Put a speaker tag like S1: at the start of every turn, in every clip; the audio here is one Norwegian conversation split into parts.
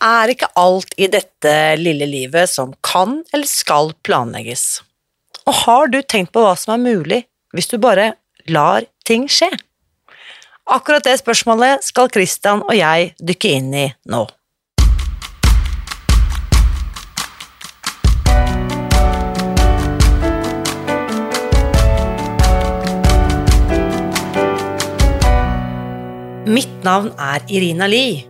S1: er ikke alt i dette lille livet som kan eller skal planlegges. Og har du tenkt på hva som er mulig hvis du bare lar ting skje? Akkurat det spørsmålet skal Christian og jeg dykke inn i nå. Mitt navn er Irina Lie.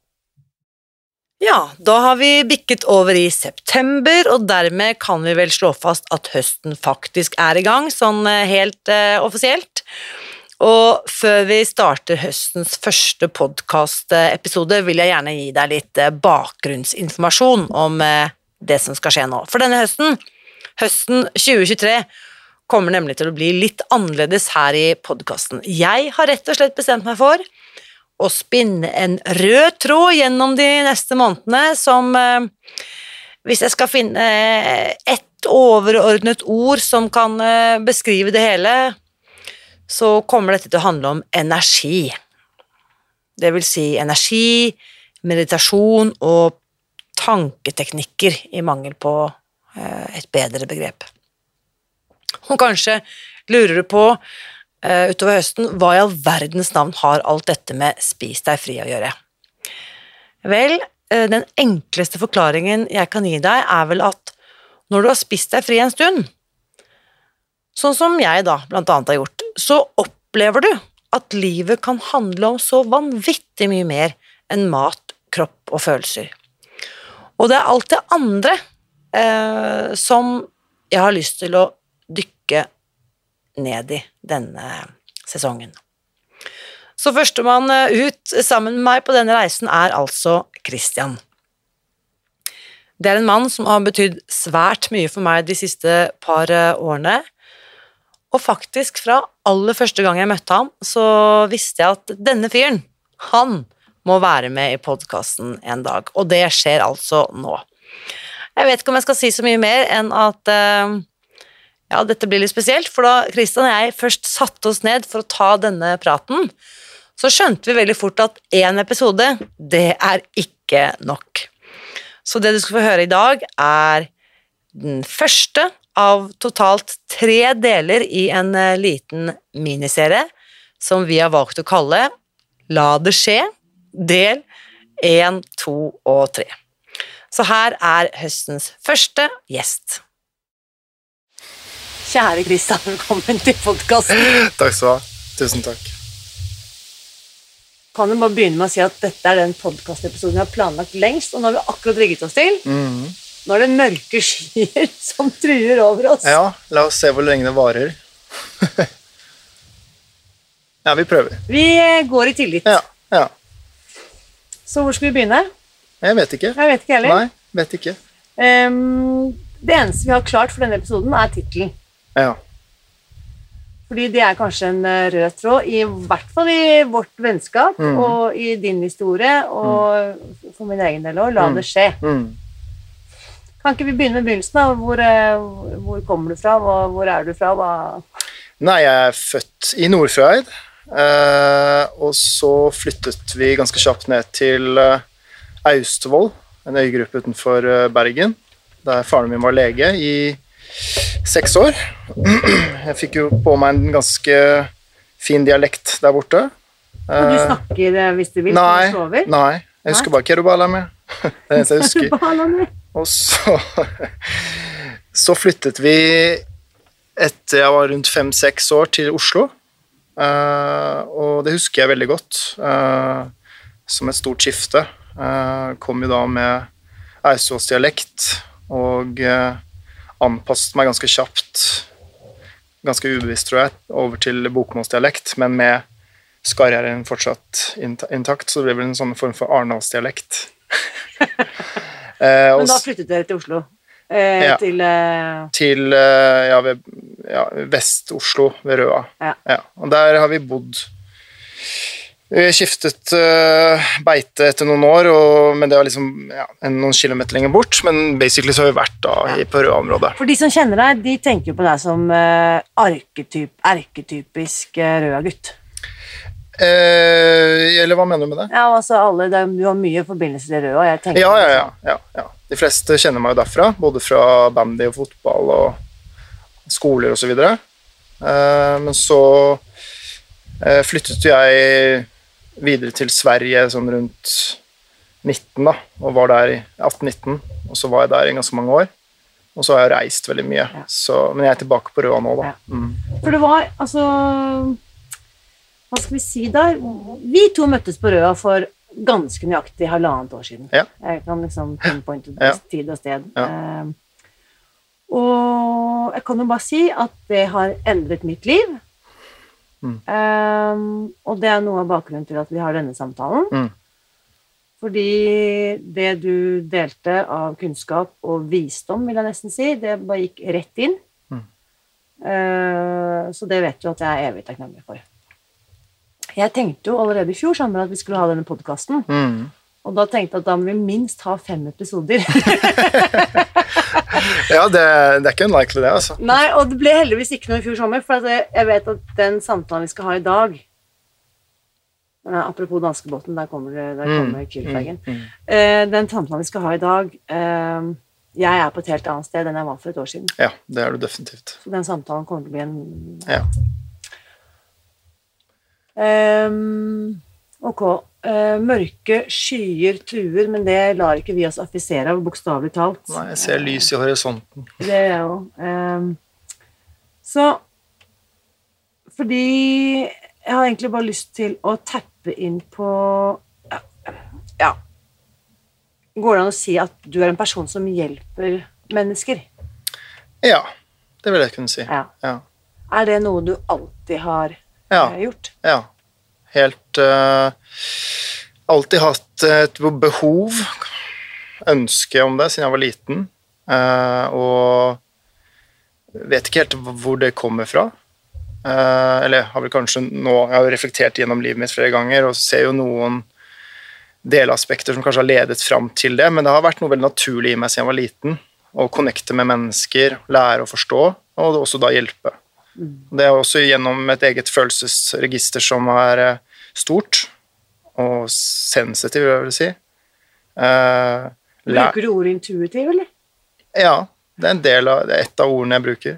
S1: Ja, da har vi bikket over i september, og dermed kan vi vel slå fast at høsten faktisk er i gang, sånn eh, helt eh, offisielt. Og før vi starter høstens første podkastepisode, vil jeg gjerne gi deg litt uh, bakgrunnsinformasjon om uh, det som skal skje nå. For denne høsten, høsten 2023, kommer nemlig til å bli litt annerledes her i podkasten. Jeg har rett og slett bestemt meg for å spinne en rød tråd gjennom de neste månedene som eh, Hvis jeg skal finne ett overordnet ord som kan eh, beskrive det hele, så kommer dette til å handle om energi. Det vil si energi, meditasjon og tanketeknikker, i mangel på eh, et bedre begrep. Og kanskje lurer du på utover høsten, hva i all verdens navn har alt dette med spis deg fri å gjøre? Vel, uh, den enkleste forklaringen jeg kan gi deg, er vel at når du har spist deg fri en stund, sånn som jeg da blant annet har gjort, så opplever du at livet kan handle om så vanvittig mye mer enn mat, kropp og følelser. Og det er alt det andre eh, som jeg har lyst til å dykke ned i denne sesongen. Så førstemann ut sammen med meg på denne reisen er altså Christian. Det er en mann som har betydd svært mye for meg de siste par årene. Og faktisk, fra aller første gang jeg møtte ham, så visste jeg at denne fyren, han må være med i podkasten en dag. Og det skjer altså nå. Jeg vet ikke om jeg skal si så mye mer enn at uh, ja, dette blir litt spesielt, for da Kristian og jeg først satte oss ned for å ta denne praten, så skjønte vi veldig fort at én episode, det er ikke nok. Så det du skal få høre i dag, er den første av totalt tre deler i en eh, liten miniserie som vi har valgt å kalle La det skje, del én, to og tre. Så her er høstens første gjest. Kjære Kristian, velkommen til podkasten.
S2: Takk skal du ha. Tusen takk.
S1: Kan du bare begynne med å si at dette er den podkastepisoden vi har planlagt lengst, og nå har vi akkurat rigget oss til.
S2: Mm.
S1: Nå er det mørke skyer som truer over oss.
S2: Ja, la oss se hvor lenge det varer. ja, vi prøver.
S1: Vi går i tillit.
S2: Ja, ja.
S1: Så hvor skal vi begynne?
S2: Jeg vet ikke.
S1: Jeg vet ikke heller.
S2: Nei, vet ikke.
S1: Um, det eneste vi har klart for denne episoden, er tittelen.
S2: Ja.
S1: Fordi det er kanskje en eh, rød tråd, i hvert fall i vårt vennskap
S2: Mm.
S1: og i din historie, og for min egen del òg. La
S2: Mm.
S1: det skje.
S2: Mm.
S1: Kan ikke vi begynne med begynnelsen? da? Hvor, eh, hvor kommer du fra? Hvor, hvor er du fra? Hva
S2: Nei, jeg er født i Nordfjord. eh, og så flyttet vi ganske kjapt ned til eh, Austevoll, en øygruppe utenfor Bergen, der faren min var lege i seks år. Jeg fikk jo på meg en ganske fin dialekt der borte.
S1: Og du
S2: Eh,
S1: snakker eh, hvis du vil,
S2: Nei,
S1: du sover?
S2: nei. Jeg husker bare Kerubalame. Det er det eneste jeg husker. Og så Så flyttet vi etter jeg var rundt fem-seks år, til Oslo. Eh, og det husker jeg veldig godt, som et stort skifte. Kom jo da med Eidsvolls-dialekt og anpasset meg ganske kjapt, ganske ubevisst, tror jeg, over til bokmålsdialekt, men med skarrieren fortsatt intakt, så det ble vel en sånn form for arendalsdialekt.
S1: eh, men da flyttet dere til Oslo? Eh, ja. Til eh...
S2: Til ja, ja, Vest-Oslo, ved Røa. Ja. Og der har vi bodd vi skiftet uh, beite etter noen år, og, men det var liksom ja, noen kilometer lenger bort. Men basically så har vi vært da i, på Røa-området.
S1: For de som kjenner deg, de tenker jo på deg som uh, arketyp, arketypisk uh, Røa-gutt.
S2: eller hva mener du med det?
S1: Ja, altså alle, det, Du har mye forbindelse til Røa.
S2: Jeg ja, ja, ja, ja, ja. De fleste kjenner meg jo derfra, både fra bandy og fotball og skoler osv. Uh, men så flyttet jeg videre til Sverige sånn rundt 19, da, og var der i 18-19. Og så var jeg der i ganske mange år. Og så har jeg reist veldig mye. Ja. Så, men jeg er tilbake på Røa nå, da. Ja. Mm.
S1: For det var altså Hva skal vi si der? Vi to møttes på Røa for ganske nøyaktig halvannet år siden. Ja. Jeg kan liksom pinpointe tid og sted. Um, og jeg kan jo bare si at det har endret mitt liv. Mm. Um, og det er noe av bakgrunnen til at vi har denne samtalen. Mm. Fordi det du delte av kunnskap og visdom, vil jeg nesten si, det bare gikk rett inn. Mm. Uh, så det vet du at jeg er evig takknemlig for. Jeg tenkte jo allerede i fjor sammen at vi skulle ha denne podkasten. Mm. Og da tenkte jeg at da må vi minst ha fem episoder.
S2: ja, det, det, er ikke unlikely, det, altså.
S1: Nei, og det ble heldigvis ikke noe i fjor sommer, for jeg vet at den samtalen vi skal ha i dag uh, Apropos danskebåten, der kommer, der mm, kommer mm, Mm, mm. den samtalen vi skal ha i dag uh, Jeg er på et helt annet sted enn jeg var for et år siden.
S2: Ja, det er du definitivt.
S1: Så den samtalen kommer til å bli en Ja. Um, ok. Uh, mørke skyer truer, men det lar ikke vi oss affisere av, bokstavelig talt.
S2: Nei, jeg ser lys i horisonten.
S1: Det gjør jeg òg. Um, så fordi jeg har egentlig bare lyst til å tappe inn på Ja Går det an å si at du er en person som hjelper mennesker?
S2: Ja, det vil jeg kunne si. Ja. Ja.
S1: Er det noe du alltid har ja. uh, gjort?
S2: Ja. Helt uh, Alltid hatt et behov, ønske om det, siden jeg var liten. Uh, og vet ikke helt hvor det kommer fra. Uh, eller har vel kanskje nå Jeg har reflektert gjennom livet mitt flere ganger og ser jo noen delaspekter som kanskje har ledet fram til det, men det har vært noe veldig naturlig i meg siden jeg var liten. Å connecte med mennesker, lære å forstå, og også da hjelpe. Det er også gjennom et eget følelsesregister som er eh, stort og sensitiv, vil jeg si.
S1: Uh, bruker du ordet intuitiv, eller?
S2: Ja. Det er en del av, det er et av ordene jeg bruker.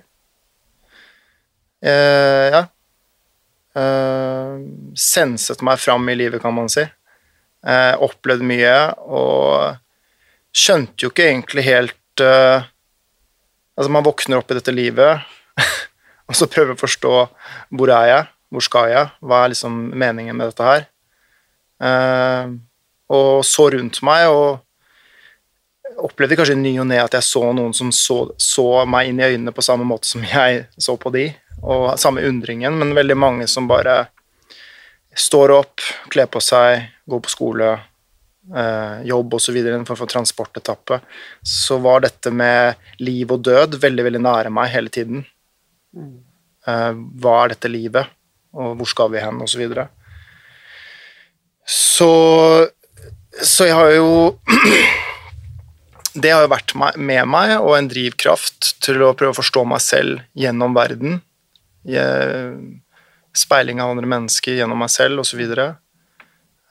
S2: Uh, ja. Uh, senset meg fram i livet, kan man si. Opplevd mye og skjønte jo ikke egentlig helt Altså, man våkner opp i dette livet og så prøve å forstå hvor er jeg, hvor skal jeg, hva er liksom meningen med dette her. Uh, og så rundt meg og opplevde kanskje ny og ne at jeg så noen som så, så, meg inn i øynene på samme måte som jeg så på de, og samme undringen, men veldig mange som bare står opp, kler på seg, går på skole, eh, jobb osv., en for transportetappe, så var dette med liv og død veldig, veldig nære meg hele tiden. Uh, hva er dette livet, og hvor skal vi hen, osv. Så, videre. så Så jeg har jo Det har jo vært med meg, og en drivkraft til å prøve å forstå meg selv gjennom verden. Speiling av andre mennesker gjennom meg selv, osv.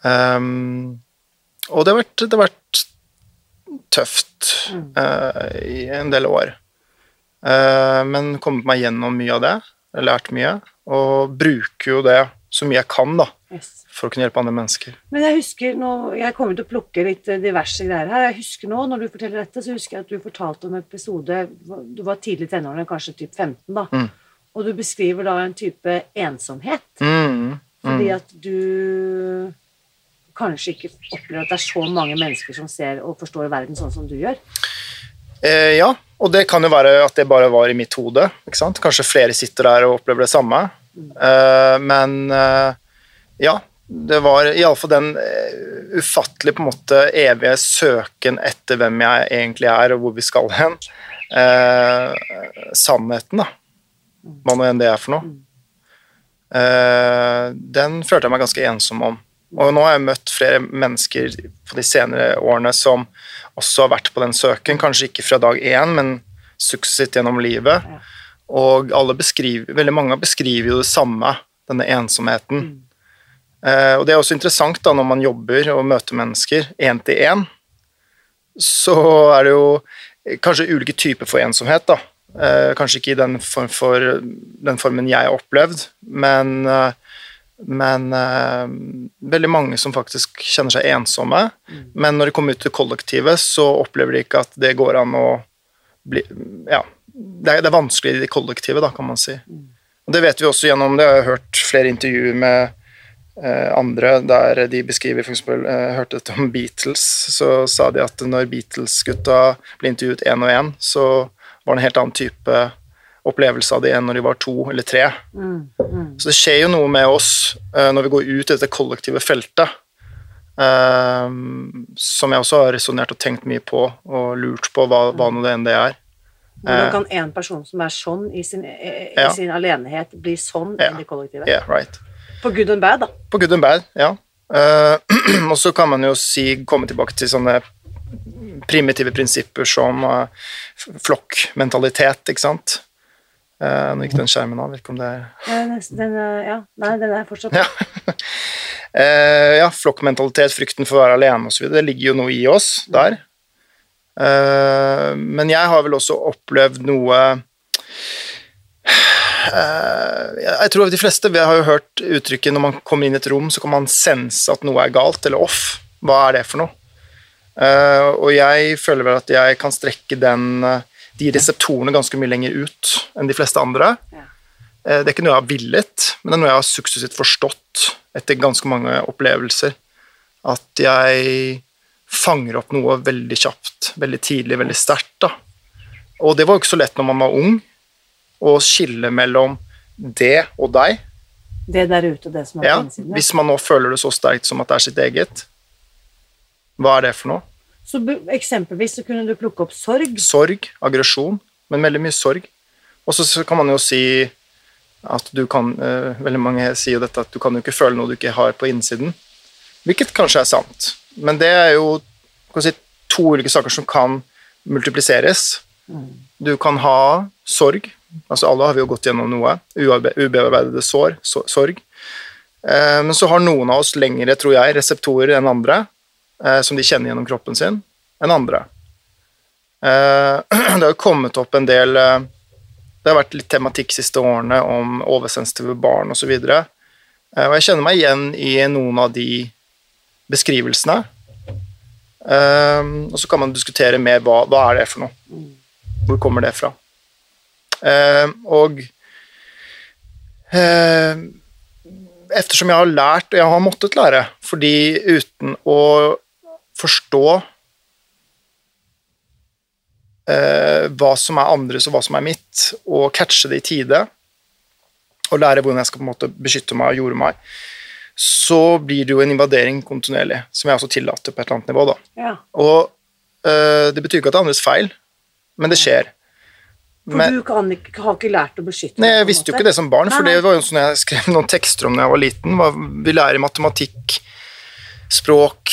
S2: Um, og det har vært, det har vært tøft uh, i en del år. Eh, men kommet meg gjennom mye av det. Lært mye. Og bruker jo det så mye jeg kan, da.
S1: Yes.
S2: for å kunne hjelpe andre mennesker.
S1: Men jeg husker nå, jeg kommer til å plukke litt eh, diverse greier her. Jeg husker nå, når du forteller dette, så husker jeg at du fortalte om en episode Du var tidlig i tenårene, kanskje typ 15, da.
S2: Mm.
S1: Og du beskriver da en type ensomhet.
S2: Mm.
S1: Fordi at du kanskje ikke opplever at det er så mange mennesker som ser og forstår verden sånn som du gjør.
S2: Eh, ja, og det kan jo være at det bare var i mitt hode. ikke sant? Kanskje flere sitter der og opplever det samme. Eh, men eh, ja, det var iallfall den eh, ufattelig på en måte evige søken etter hvem jeg egentlig er, og hvor vi skal hen. Eh, sannheten, da. Hva nå enn det er for noe. Eh, den følte jeg meg ganske ensom om. Og nå har jeg møtt flere mennesker på de senere årene som også har vært på den søken, kanskje ikke fra dag én, men suksessivt gjennom livet.
S1: Ja.
S2: Og veldig mange beskriver jo det samme, denne ensomheten. Eh, og det er også interessant da, når man jobber og møter mennesker én til én, så er det jo kanskje ulike typer for ensomhet. da. Eh, kanskje ikke i den, form for, den formen jeg har opplevd, men, eh, men uh, veldig mange som faktisk kjenner seg ensomme. Men når de kommer ut til kollektivet, så opplever de ikke at det går an å bli Ja, det er, det er vanskelig i det kollektivet, da, kan man si. Og det vet vi også gjennom det. Jeg har hørt flere intervjuer med uh, andre der de beskriver f.eks. Uh, hørte dette om Beatles, så sa de at når Beatles-gutta ble intervjuet én og én, så var det en helt annen type opplevelse av det enn når de var to eller tre. Så det skjer jo noe med oss eh, når vi går ut i dette kollektive feltet. eh, som jeg også har resonnert og tenkt mye på og lurt på hva, hva nå det enn det er.
S1: Hvordan
S2: Eh.
S1: kan en person som er sånn i sin, i
S2: Ja.
S1: sin alenehet, bli sånn
S2: Ja.
S1: i det kollektivet?
S2: Yeah, right.
S1: På good and bad, da.
S2: På good and bad, ja. Og så kan man jo si, komme tilbake til sånne primitive prinsipper som flokkmentalitet, ikke sant. Uh, nå gikk den skjermen av, vet ikke om det er
S1: Den, den, ja. Nei, den er fortsatt
S2: Ja. uh, ja, flokkmentalitet, frykten for å være alene osv. Det ligger jo noe i oss der. Uh, men jeg har vel også opplevd noe Jeg tror de fleste Vi har jo hørt uttrykket når man kommer inn i et rom, så kan man sense at noe er galt eller off. Hva er det for noe? Og jeg føler vel at jeg kan strekke den, de reseptorene ganske mye lenger ut enn de fleste andre.
S1: Ja.
S2: Eh, Det er ikke noe jeg har villet, men det er noe jeg har suksessivt forstått etter ganske mange opplevelser. At jeg fanger opp noe veldig kjapt, veldig tidlig, veldig sterkt. Og det var jo ikke så lett når man var ung, å skille mellom det og deg.
S1: Det der ute, det som er
S2: Ja,
S1: på innsiden.
S2: hvis man nå føler det så sterkt som at det er sitt eget. Hva er det for noe?
S1: Så eksempelvis så kunne du plukke opp sorg.
S2: Sorg, aggresjon, men veldig mye sorg. Og så- kan man jo si at du kan uh, Veldig mange sier jo dette at du kan jo ikke føle noe du ikke har på innsiden. Hvilket kanskje er sant, men det er jo kan si, to ulike saker som kan multipliseres. Du kan ha sorg. altså Alle har vi jo gått gjennom noe. Ubearbeidede sår, sorg. Eh, men så har noen av oss lengre, tror jeg, reseptorer enn andre, som de kjenner gjennom kroppen sin, enn andre. Eh, det har jo kommet opp en del eh, Det har vært litt tematikk siste årene om oversensitive barn osv. Og, uh, og jeg kjenner meg igjen i noen av de beskrivelsene. Eh, og så kan man diskutere mer hva, hva er det for noe. Hvor kommer det fra? Eh, og eh, Eftersom jeg har lært, og jeg har måttet lære, fordi uten å forstå eh, hva som er andres og hva som er mitt, og catche det i tide, og lære hvordan jeg skal på en måte beskytte meg og jorde meg, så blir det jo en invadering kontinuerlig, som jeg også tillater på et eller annet nivå. da.
S1: Ja.
S2: Og eh, det betyr ikke at det er andres feil, men det skjer.
S1: For
S2: Men-
S1: du kan har ikke lært å beskytte
S2: Nei,
S1: deg, Nei,
S2: jeg visste jo ikke det som barn, for
S1: Nei,
S2: det var jo sånn jeg skrev noen tekster om da jeg var liten. Var, vi lærer matematikk, språk,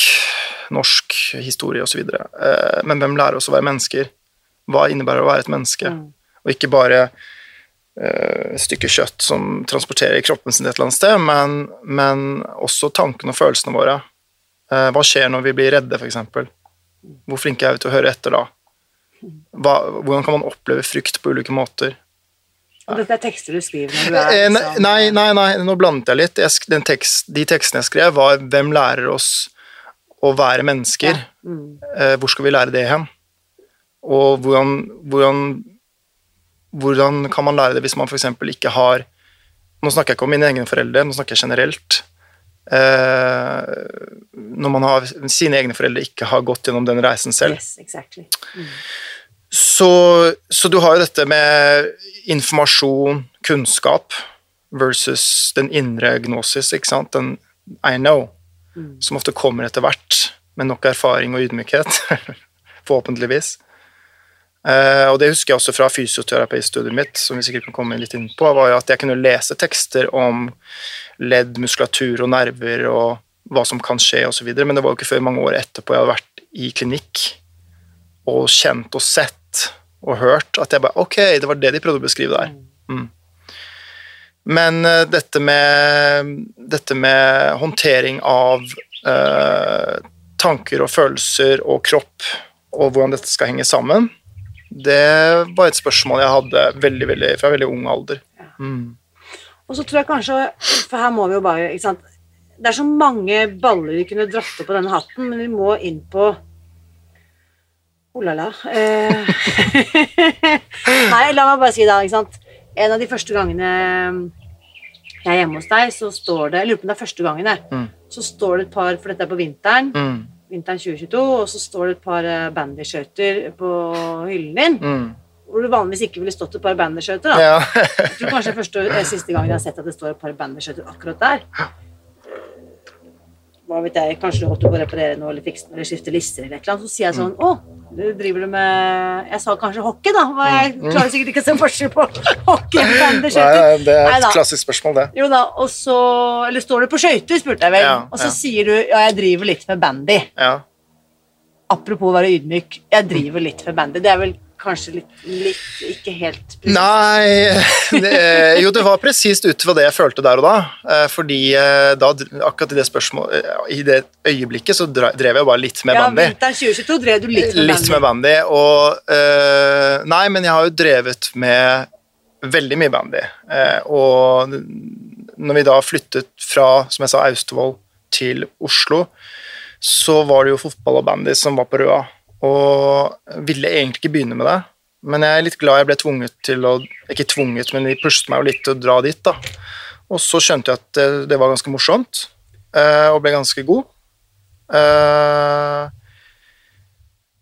S2: norsk, historie osv. Eh, Men hvem lærer oss å være mennesker? Hva innebærer å være et menneske?
S1: Mm.
S2: Og ikke bare eh, et stykke kjøtt som transporterer kroppen sin et eller annet sted, men, men også tankene og følelsene våre. Eh, Hva skjer når vi blir redde, f.eks.? Hvor flinke er vi til å høre etter da? Hva, hvordan kan man oppleve frykt på ulike måter?
S1: Og dette er tekster du skriver når du er
S2: Eh,
S1: liksom-
S2: Nei, nei, nei, nå blandet jeg litt. Jeg, den tekst, de tekstene jeg skrev, var 'Hvem lærer oss å være mennesker'?
S1: Ja. Mm.
S2: Eh, hvor skal vi lære det hen? Og hvordan, hvordan, hvordan kan man lære det hvis man f.eks. ikke har Nå snakker jeg ikke om mine egne foreldre, nå snakker jeg generelt. Eh, når man har sine egne foreldre ikke har gått gjennom den reisen selv.
S1: Yes, exactly.
S2: Så, så du har jo dette med informasjon, kunnskap, versus den indre gnosis, ikke sant? Den I know, som ofte kommer etter hvert, med nok erfaring og ydmykhet. Forhåpentligvis. Eh, og det husker jeg også fra fysioterapistudiet mitt, som vi sikkert kan komme litt inn på, var at jeg kunne lese tekster om ledd, muskulatur og nerver og hva som kan skje osv., men det var jo ikke før mange år etterpå jeg hadde vært i klinikk og kjent og sett og hørt at jeg bare Ok, det var det de prøvde å beskrive der. Mm. Men eh, dette med dette med håndtering av eh, tanker og følelser og kropp, og hvordan dette skal henge sammen, det var et spørsmål jeg hadde veldig, veldig, fra veldig ung alder. Mm.
S1: Og så tror jeg kanskje, for her må vi jo bare ikke sant? Det er så mange baller vi kunne dratt opp på denne hatten, men vi må inn på Oh la la. Eh. Nei, la meg bare si det, ikke sant. En av de første gangene jeg er hjemme hos deg, så står det Jeg lurer på om det er første gangen, jeg.
S2: Mm.
S1: Så står det et par, for dette er på vinteren,
S2: Mm.
S1: vinteren 2022, og så står det et par eh, bandyskøyter på hyllen din.
S2: Mm.
S1: Hvor det vanligvis ikke ville stått et par bandyskøyter.
S2: Ja.
S1: Jeg tror kanskje det er første, og siste gangen jeg har sett at det står et par bandyskøyter akkurat der. Hva vet jeg, Kanskje du holdt på å reparere noe eller fikse eller skifte lister eller annet. Så sier jeg sånn Å, du driver du med Jeg sa kanskje hockey, da. Og jeg klarer sikkert ikke å se forskjell på hockey og
S2: Nei, det er et klassisk spørsmål, det.
S1: Jo da, og så Eller står du på skøyter, spurte jeg vel.
S2: Ja,
S1: og så
S2: ja.
S1: sier du ja, jeg driver litt med bandy.
S2: Ja.
S1: Apropos å være ydmyk, jeg driver litt med bandy. Det er vel kanskje litt, litt ikke helt precis.
S2: Nei det, Jo, det var presist ut fra det jeg følte der og da. Eh, Fordi eh, da, akkurat i det spørsmålet I det øyeblikket så drev jeg bare litt med
S1: Ja,
S2: bandy.
S1: vinteren 2022 drev du litt med
S2: Litt med bandy. Og eh, Nei, men jeg har jo drevet med veldig mye bandy. Eh, og når vi da flyttet fra, som jeg sa, Austevoll til Oslo, så var det jo fotball og bandy som var på Røa. Og ville egentlig ikke begynne med det. Men jeg er litt glad jeg ble tvunget til å Ikke tvunget, men de pushet meg jo litt til å dra dit, da. Og så skjønte jeg at det, var ganske morsomt, eh, og ble ganske god. Eh,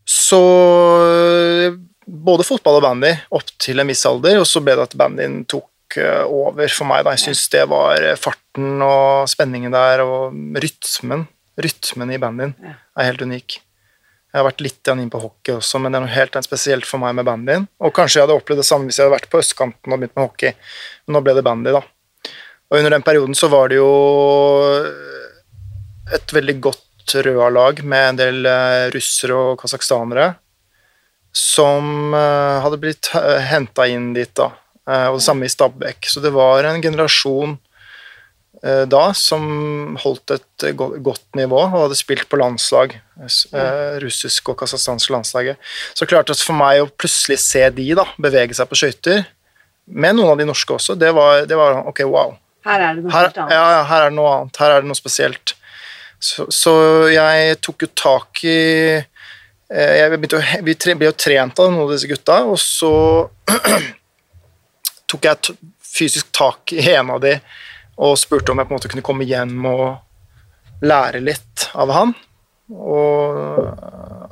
S2: så både fotball og bandy opp til en viss alder, og så ble det at bandyen tok eh, over for meg. Da. Jeg syns det var eh, farten og spenningen der, og rytmen. Rytmen i bandyen er helt unik. Jeg har vært litt inn på hockey også, men det er noe helt spesielt for meg med bandyen. Og kanskje jeg hadde opplevd det samme hvis jeg hadde vært på østkanten og begynt med hockey, men nå ble det bandy, da. Og under den perioden så var det jo et veldig godt Røa-lag med en del eh, russere og kasakhstanere som eh, hadde blitt uh, henta inn dit, da. Eh, og det samme i Stabæk. Så det var en generasjon eh, da som holdt et eh, godt nivå og hadde spilt på landslag. eh, russisk og kasakhstansk landslaget. Så klarte det for meg å plutselig se de da, bevege seg på skøyter, med noen av de norske også, det var, det var ok, wow.
S1: Her er det noe
S2: Her,
S1: annet.
S2: ja, her er det noe annet. Her er det noe spesielt. Så, så jeg tok jo tak i eh, jeg å, Vi ble jo trent av noen av disse gutta, og så tok jeg fysisk tak i en av de og spurte om jeg på en måte kunne komme hjem og lære litt av han. Og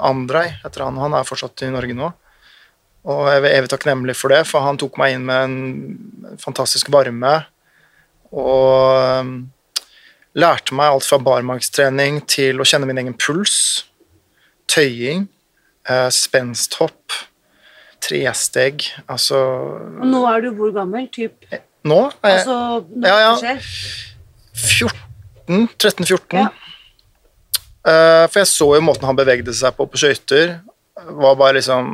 S2: Andrej heter han. Han er fortsatt i Norge nå. Og jeg er evig takknemlig for det, for han tok meg inn med en fantastisk varme og lærte meg alt fra barmarkstrening til å kjenne min egen puls, tøying, eh, spensthopp, tresteg Altså
S1: Og nå er du hvor gammel? Typ,
S2: Nå er jeg
S1: altså, når
S2: ja, ja.
S1: det skjer?
S2: 14, 13-14.
S1: Ja.
S2: Uh, for jeg så jo måten han bevegde seg på på skøyter. var bare liksom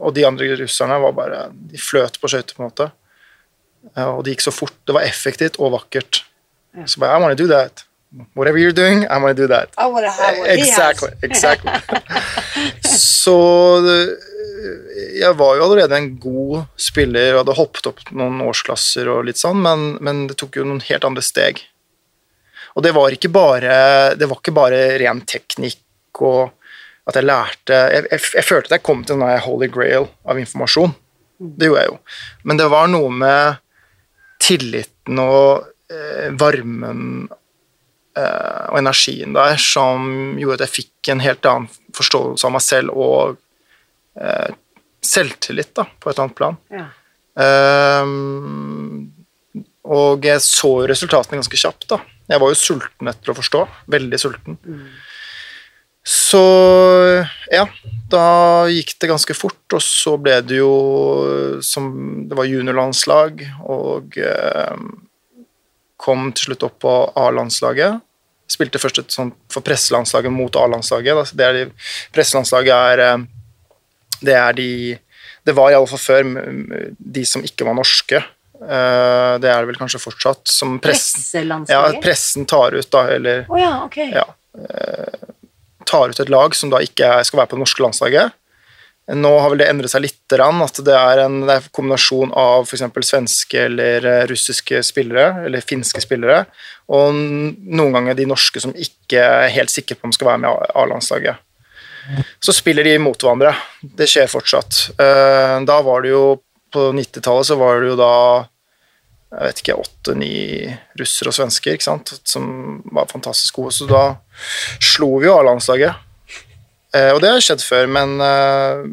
S2: Og de andre russerne var bare De fløt på skøyter, på en måte. Uh, og det gikk så fort. Det var effektivt og vakkert.
S1: Ja.
S2: Så bare I wanna do that. Whatever you're doing, I wanna do that.
S1: I wanna have what.
S2: Exactly. exactly. så jeg var jo allerede en god spiller og hadde hoppet opp noen årsklasser og litt sånn, men, men det tok jo noen helt andre steg. Og det var ikke bare, det var ikke bare ren teknikk og at jeg lærte Jeg, jeg, jeg følte at jeg kom til en holy grail av informasjon. Det gjorde jeg jo. Men det var noe med tilliten og eh, varmen eh, og energien der som gjorde at jeg fikk en helt annen forståelse av meg selv og selvtillit, da, på et annet plan.
S1: Ja.
S2: Um, og jeg så resultatene ganske kjapt. da. Jeg var jo sulten etter å forstå. Veldig sulten. Så ja, da gikk det ganske fort, og så ble det jo som Det var juniorlandslag, og eh, kom til slutt opp på A-landslaget. Spilte først et sånt for presselandslaget mot A-landslaget. presselandslaget er eh, Det er de Det var iallfall før de som ikke var norske. Eh, det er det vel kanskje fortsatt. Som pressen, ja, pressen tar ut, da, eller
S1: oh, ja, okay.
S2: ja, eh, tar ut et lag som da ikke skal være på det norske landslaget. Nå har vel det endret seg litt, at det er en, det er en kombinasjon av f.eks. svenske eller eh, russiske spillere, eller finske spillere, og noen ganger de norske som ikke er helt sikre på om skal være med i A-landslaget. Så spiller de mot hverandre. Det skjer fortsatt. Eh, Da var det jo På 90-tallet så var det jo da jeg vet ikke, åtte-ni russere og svensker ikke sant? som var fantastisk gode. Så da slo vi jo A-landslaget. Eh, og det har skjedd før, men eh?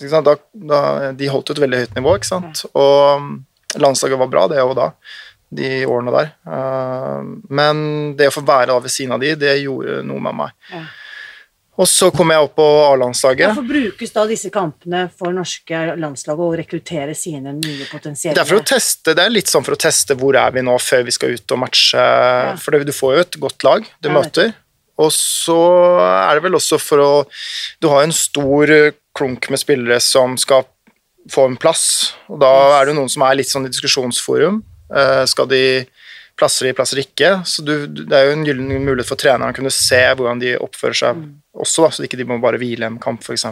S2: Da, da, de holdt jo et veldig høyt nivå, ikke sant. Og mm, landslaget var bra, det òg da, de årene der. Eh, men det å få være da ved siden av de, det gjorde noe med meg.
S1: Ja.
S2: Og så kom jeg opp på A-landslaget.
S1: Hvorfor brukes da disse kampene for norske landslag å rekruttere sine nye potensielle
S2: Det er, teste, det er litt sånn for å teste hvor er vi nå før vi skal ut og matche. For du får jo et godt lag du
S1: Ja,
S2: møter. Og så er det vel også for å Du har en stor klunk med spillere som skal få en plass, og da
S1: Yes.
S2: er det noen som er litt sånn i diskusjonsforum. Eh, skal de plasser de, plasser ikke? Så du, det er jo en gyllen mulighet for treneren å kunne se hvordan de oppfører seg også, da, så ikke de må bare hvile en kamp, f.eks.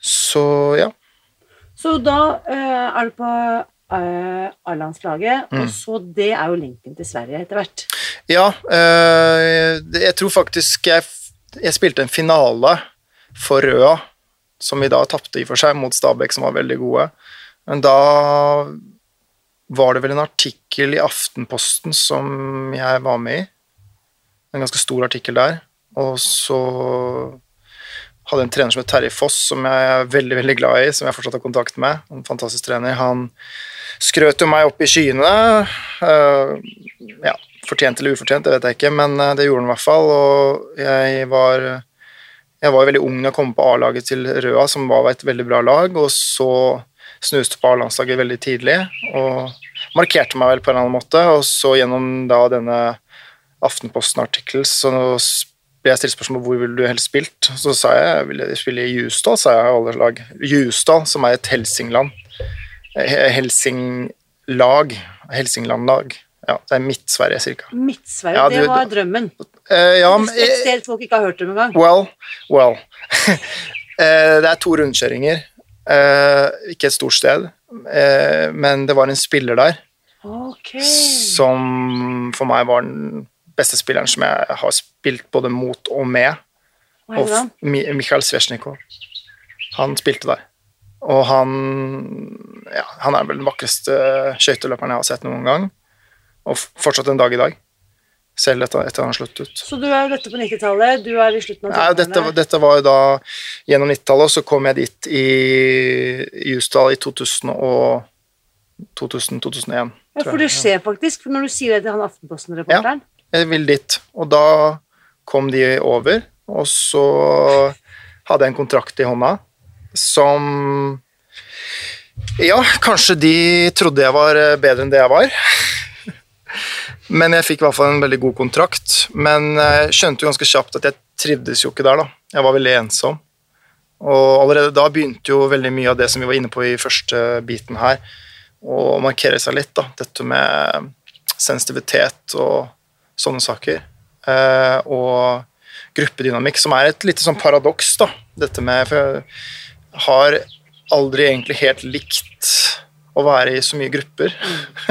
S2: Så ja.
S1: Så da eh, er du på eh, A-landslaget,
S2: Mm.
S1: og så det er jo linken til Sverige etter hvert.
S2: Ja, øh, det- jeg tror faktisk jeg, jeg spilte en finale for Røa, som vi da tapte i for seg mot Stabæk, som var veldig gode. Men da var det vel en artikkel i Aftenposten som jeg var med i. En ganske stor artikkel der. Og så hadde en trener som het Terje Foss, som jeg er veldig veldig glad i, som jeg fortsatt har kontakt med. En fantastisk trener. Han skrøt jo meg opp i skyene. øh, ja, fortjent eller ufortjent, det vet jeg ikke, men eh, det gjorde han i hvert fall. Og jeg var, jeg var veldig ung da jeg kom på A-laget til Røa, som var et veldig bra lag, og så snuste på A-landslaget veldig tidlig, og markerte meg vel på en eller annen måte, og så gjennom da denne Aftenposten-artikkel så ble jeg stilt spørsmål hvor ville du helst spilt. Så sa jeg jeg ville spille i Ljusdal, sa jeg i alle lag. Ljusdal, som er et helsingland. Eh, Helsinglag. Helsinglandlag. Ja, det er Midt-Sverige, cirka.
S1: Midt-Sverige,
S2: Ja,
S1: det
S2: du-
S1: var drømmen.
S2: Uh, ja,
S1: Spesielt folk ikke har hørt om engang.
S2: Well, well. uh, det er to rundkjøringer. Eh, ikke et stort sted, eh, men det var en spiller der
S1: okay.
S2: som for meg var den beste spilleren som jeg har spilt både mot og med. Og? Mikhail Svesjnikov. Han spilte der. Og han ja, han er vel den vakreste skøyteløperen jeg har sett noen gang. Og fortsatt en dag i dag. Selv etter, etter han sluttet.
S1: Så du er jo dette på 90-tallet, du er i slutten av
S2: Nei, dette, var- dette var jo da gjennom 90-tallet, og så kom jeg dit i i Jusdal i 2000 og 2000-2001.
S1: Ja, for det skjer faktisk, for når du sier det til han Aftenposten-reporteren Ja,
S2: Jeg vil dit. Og da kom de over, og så hadde jeg en kontrakt i hånda som Ja, kanskje de trodde jeg var eh, bedre enn det jeg var. Men jeg fikk i hvert fall en veldig god kontrakt. Men jeg skjønte jo ganske kjapt at jeg trivdes jo ikke der, da. Jeg var veldig ensom. Og allerede da begynte jo veldig mye av det som vi var inne på i første biten her, å markere seg litt, da. Dette med sensitivitet og sånne saker. Eh, og gruppedynamikk, som er et lite sånn paradoks, da. Dette med For jeg har aldri egentlig helt likt å være i så mye grupper.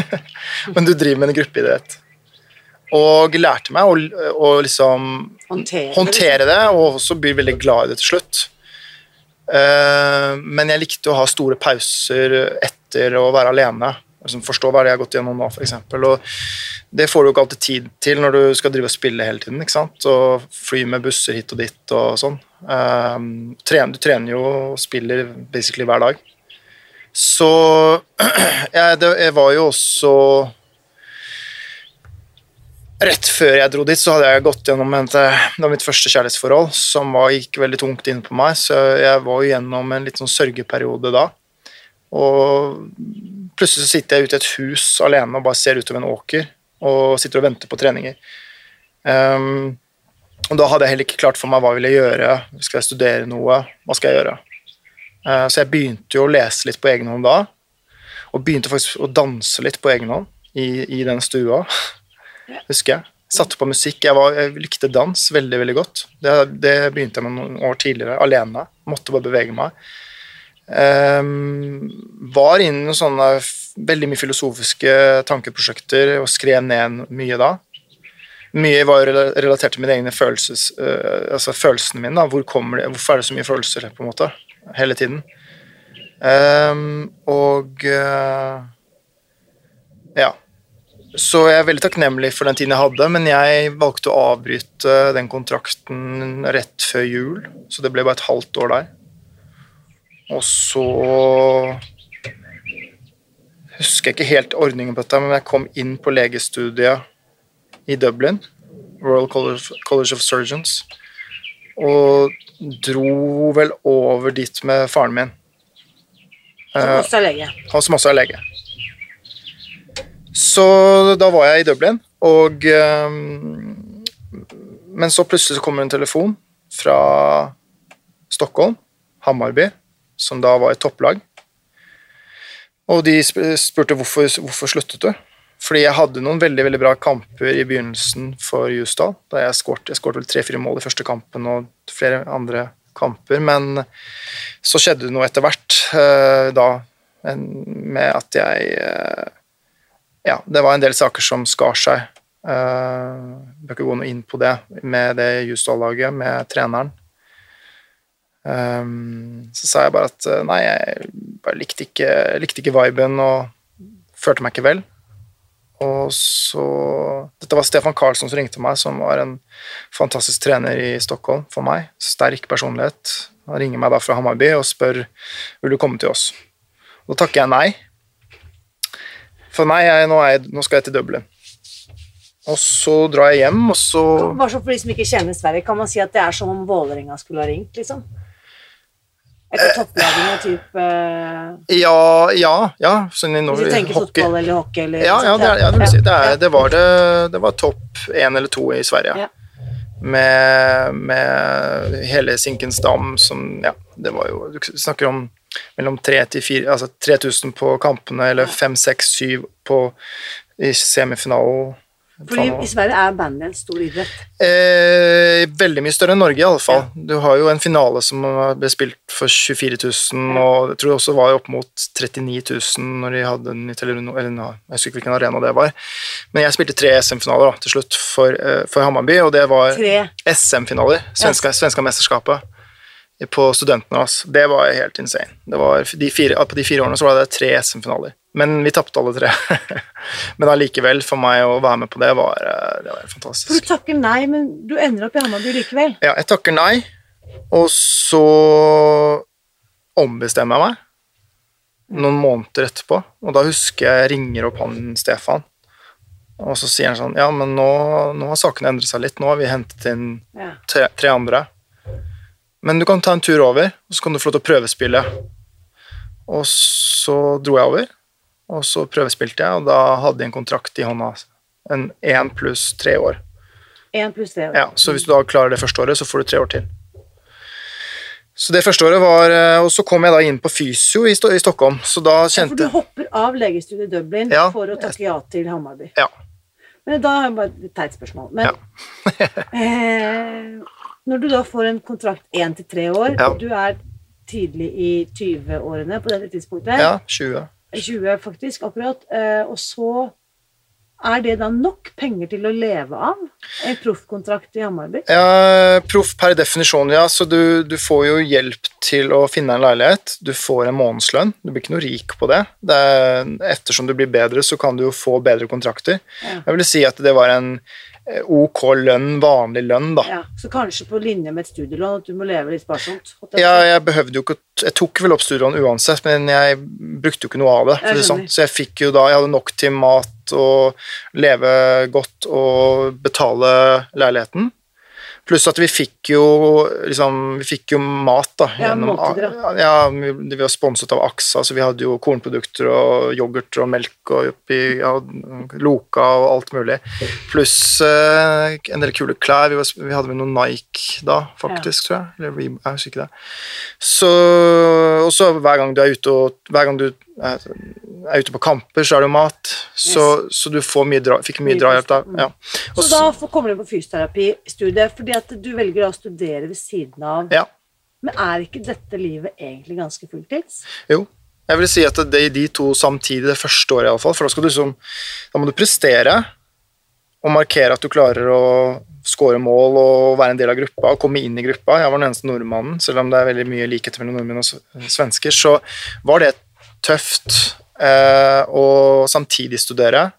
S2: Men du driver med en gruppeidrett. Og lærte meg å, å liksom
S1: Håndtere,
S2: håndtere det, og også bli veldig glad i det til slutt. Uh, men jeg likte å ha store pauser etter å være alene. Liksom forstå hva det jeg har gått gjennom nå, f.eks. Og det får du ikke alltid tid til når du skal drive og spille hele tiden. ikke sant? Og fly med busser hit og dit og sånn. Uh, du trener jo og spiller basically hver dag. Så jeg, det, jeg var jo også Rett før jeg dro dit, så hadde jeg gått gjennom en, det var mitt første kjærlighetsforhold, som var, gikk veldig tungt inn på meg, så jeg var jo gjennom en litt sånn sørgeperiode da. Og plutselig så sitter jeg ute i et hus alene og bare ser utover en åker og sitter og venter på treninger. Um, og da hadde jeg heller ikke klart for meg hva jeg ville gjøre. Skal jeg studere noe? Hva skal jeg gjøre? Uh, så jeg begynte jo å lese litt på egen hånd da, og begynte faktisk å danse litt på egen hånd i, i den stua, husker jeg. Satte på musikk. Jeg, var, jeg likte dans veldig veldig godt. Det, det begynte jeg med noen år tidligere, alene. Måtte bare bevege meg. Um, var inne i noen sånne veldig mye filosofiske tankeprosjekter og skrev ned mye da. Mye var relatert til mine egne følelses, uh, altså følelsene mine. Da. Hvor kommer det, hvorfor er det så mye følelser på en måte, hele tiden? Um, og uh, ja. Så jeg er veldig takknemlig for den tiden jeg hadde, men jeg valgte å avbryte den kontrakten rett før jul, så det ble bare et halvt år der. Og så husker jeg ikke helt ordningen på dette, men jeg kom inn på legestudiet i Dublin, Royal College, of Surgeons, og dro vel over dit med faren min,
S1: Som også er lege.
S2: han som også er lege. Så da var jeg i Dublin, og ehm, Men så plutselig så kommer en telefon fra Stockholm, Hammarby, som da var et topplag. Og de spurte hvorfor, hvorfor sluttet du. Fordi jeg hadde noen veldig veldig bra kamper i begynnelsen for Jusdal. Da jeg skåret vel tre-fire mål i første kampen og flere andre kamper. Men så skjedde det noe etter hvert eh, da med at jeg eh, Ja, det var en del saker som skar seg. Uh, bør ikke gå noe inn på det med det Justad-laget, med treneren. Um, så sa jeg bare at eh, nei, jeg bare likte ikke, likte ikke viben og følte meg ikke vel. Og så Dette var Stefan Karlsson som ringte meg, som var en fantastisk trener i Stockholm for meg. Sterk personlighet. Han ringer meg da fra Hammarby og spør vil du komme til oss. Da takker jeg nei. For nei, jeg, nå, er jeg, nå skal jeg til Dublin. Og så drar jeg hjem, og så
S1: Bare så for de som ikke kjenner Sverige, kan man si at det er som om Vålerenga skulle ha ringt, liksom? Etter topplagene, type eh,
S2: Ja, ja, ja. Sånn i
S1: Hvis du tenker
S2: hockey.
S1: fotball eller hockey eller
S2: Ja, ja, det, er, ja, det vil si. Det, er, det var det. Det var topp én eller to i Sverige.
S1: Ja.
S2: Med, med hele Sinkens dam som Ja, det var jo Du snakker om mellom 3 til 4 Altså på kampene, eller 5, 6, 7 på i semifinalen.
S1: Fordi i Sverige er bandy en stor idrett.
S2: Eh, veldig mye større enn Norge, i alle fall. Du har jo en finale som ble spilt for 24 000, og jeg tror det også var opp mot 39 000 når de hadde den i Telenor eller nå, Jeg husker ikke hvilken arena det var. Men jeg spilte tre SM-finaler til slutt for, eh, for Hammarby, og det var
S1: Tre.
S2: SM-finaler. Svenska, svenska mesterskapet på studentene. Altså. Det var helt insane. Det var de fire, på de fire årene så var det tre SM-finaler. Men vi tapte alle tre. men allikevel, for meg å være med på det, var, eh, det var helt
S1: For
S2: fantastisk.
S1: du takker nei, men du ender opp i Hammarby likevel.
S2: Ja, jeg takker nei, og så ombestemmer jeg meg noen måneder etterpå, og da husker jeg ringer opp han Stefan, og så sier han sånn Ja, men nå, nå har sakene endret seg litt, nå har vi hentet inn tre, tre andre. Men du kan ta en tur over, og så kan du få lov til å prøvespille. Og så dro jeg over, og så prøvespilte jeg, og da hadde jeg en kontrakt i hånda. En én pluss tre år.
S1: En pluss tre.
S2: Ja, så hvis du da klarer det første året, så får du tre år til. Så det første året var eh, Og så kom jeg da inn på fysio i, Sto i Stockholm, så da
S1: Ja, for du hopper av legestudiet i Dublin
S2: Ja.
S1: for å takke ja til Hammarby.
S2: Ja.
S1: Men da har jeg bare et teit spørsmål. Men,
S2: Ja.
S1: eh, Når du da får en kontrakt én til tre år,
S2: Ja.
S1: du er tidlig i 20-årene på dette tidspunktet,
S2: Ja, 20.
S1: 20 faktisk, akkurat, eh, og så er det da nok penger til å leve av? En proffkontrakt i Hamarby?
S2: Ja, proff per definisjon, ja. Så du, du får jo hjelp til å finne en leilighet. Du får en månedslønn. Du blir ikke noe rik på det. det er, ettersom du blir bedre, så kan du jo få bedre kontrakter.
S1: Ja.
S2: Jeg vil si at det var en ok lønn, vanlig lønn, da.
S1: Ja, så kanskje på linje med et studielån, at du må leve litt sparsomt? jeg
S2: Ja, jeg behøvde jo ikke Jeg tok vel opp studielån uansett, men jeg brukte jo ikke noe av det. Det sånn. Så jeg fikk jo da Jeg hadde nok til mat og leve godt og betale leiligheten. Pluss at vi fikk jo liksom, vi fikk jo mat, da.
S1: Ja, måltider,
S2: ja, vi, vi var sponset av Axa, så vi hadde jo kornprodukter og yoghurt og melk og oppi ja, Loka og alt mulig. Pluss eh, en del kule klær. Vi, var, vi hadde med noe Nike da, faktisk, tror jeg. Eller jeg husker ikke det. Så, og så hver gang du er ute og hver gang du er, ute på kamper, så er det jo mat. Så, så du får mye dra, fikk mye
S1: Mye
S2: drahjelp da. Ja. Og
S1: Så da kommer du på fysioterapistudiet fordi at du velger å studere ved siden av.
S2: Ja.
S1: Men er ikke dette livet egentlig ganske fulltids?
S2: Jo. Jeg vil si at det er de to samtidig, det første året iallfall. For da skal du liksom Da må du prestere og markere at du klarer å skåre mål og være en del av gruppa og komme inn i gruppa. Jeg var den eneste nordmannen, selv om det er veldig mye likheter mellom nordmenn og svensker, så var det tøft eh, samtidig studere.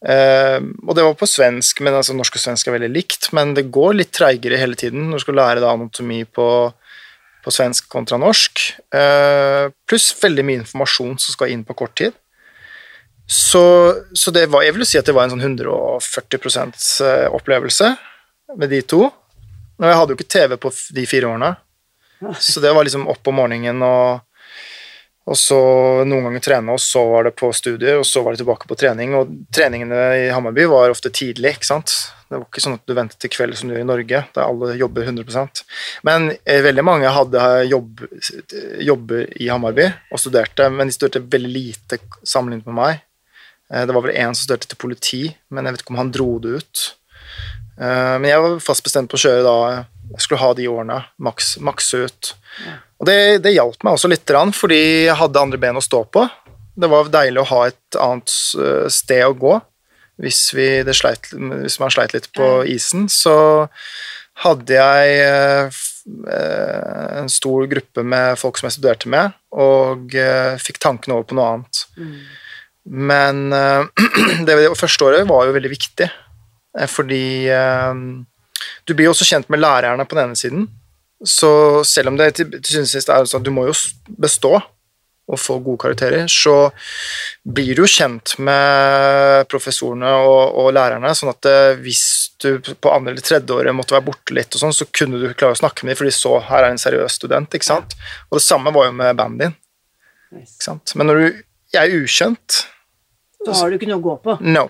S2: Eh, og det var på svensk, men altså norsk og svensk er veldig likt, men det går litt treigere hele tiden når du skal lære da anatomi på på svensk kontra norsk, eh, pluss veldig mye informasjon som skal inn på kort tid. Så, så det var, jeg vil si at det var en sånn 140 eh, opplevelse med de to. Og jeg hadde jo ikke TV på de fire årene, så det var liksom opp om morgenen og, og så noen ganger trene, og så var det på studier, og så var det tilbake på trening. Og treningene i Hammarby var ofte tidlig, ikke sant. Det var ikke sånn at du ventet til kveld som du gjør i Norge, der alle jobber 100% Men eh, veldig mange hadde jobb, jobber i Hammarby og studerte, men de studerte veldig lite sammenlignet med meg. Eh, det var vel én som studerte til politi, men jeg vet ikke om han dro det ut. Eh, men jeg var fast bestemt på å kjøre da Jeg skulle ha de årene, maks, makse ut. Og det, det hjalp meg også litt, fordi jeg hadde andre ben å stå på. Det var deilig å ha et annet eh, sted å gå hvis, vi, det sleit, hvis man sleit litt på isen. Så hadde jeg eh, eh, en stor gruppe med folk som jeg studerte med, og fikk tankene over på noe annet. Men eh, det, det første året var jo veldig viktig, fordi du blir jo også kjent med lærerne på den ene siden. Så selv om det til, til syvende og sist er sånn at du må jo bestå og få gode karakterer, så blir du jo kjent med professorene og, og lærerne, sånn at eh, hvis du på andre eller tredje året måtte være borte litt, og sånn, så kunne du klare å snakke med dem, for de så her er en seriøs student. ikke sant? Og det samme var jo med bandet din. Ikke sant? Men når du jeg er ukjent
S1: Så har du ikke noe å gå på.
S2: No.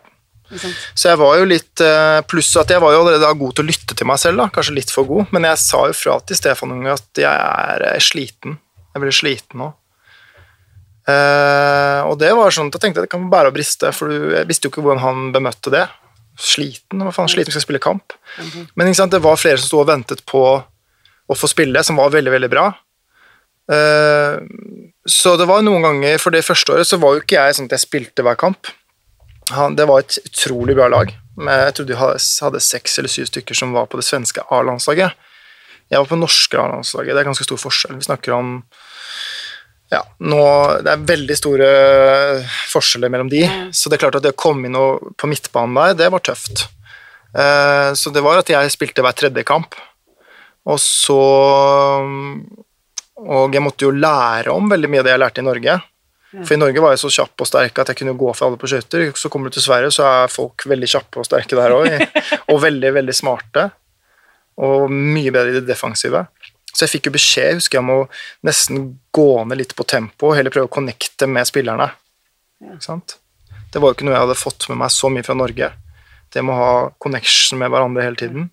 S2: Så jeg var jo litt eh, Pluss at jeg var jo allerede god til å lytte til meg selv, da. kanskje litt for god, men jeg sa jo fra til Stefan Unge at jeg er eh, sliten. Jeg blir sliten nå. Eh, og det var sånn at jeg tenkte at det kan bære og briste, for jeg visste jo ikke hvordan han bemøtte det. Sliten? Hva faen, sliten skal spille kamp? Men ikke sant, det var flere som sto og ventet på å få spille, som var veldig, veldig bra. Så det var noen ganger, for det første året så var jo ikke jeg sånn at jeg spilte hver kamp. Han, det var et utrolig bra lag. Jeg tror de hadde, seks eller syv stykker som var på det svenske A-landslaget. Jeg var på det norske A-landslaget. Det er ganske stor forskjell. Vi snakker om ja, nå, Det er veldig store forskjeller mellom de. Så det er klart at det å komme inn på midtbanen der, det var tøft. Eh, så det var at jeg spilte hver tredje kamp. Og så Og jeg måtte jo lære om veldig mye av det jeg lærte i Norge. For i Norge var jeg så kjapp og sterk at jeg kunne gå for alle på skøyter. Så kommer du til Sverige, så er folk veldig kjappe og sterke der òg. og veldig, veldig smarte. Og mye bedre i det defensive. Så jeg fikk jo beskjed husker jeg, om å nesten gå ned litt på tempo og heller prøve å connecte med spillerne. Ikke sant? Det var jo ikke noe jeg hadde fått med meg så mye fra Norge. Det med å ha connection med hverandre hele tiden.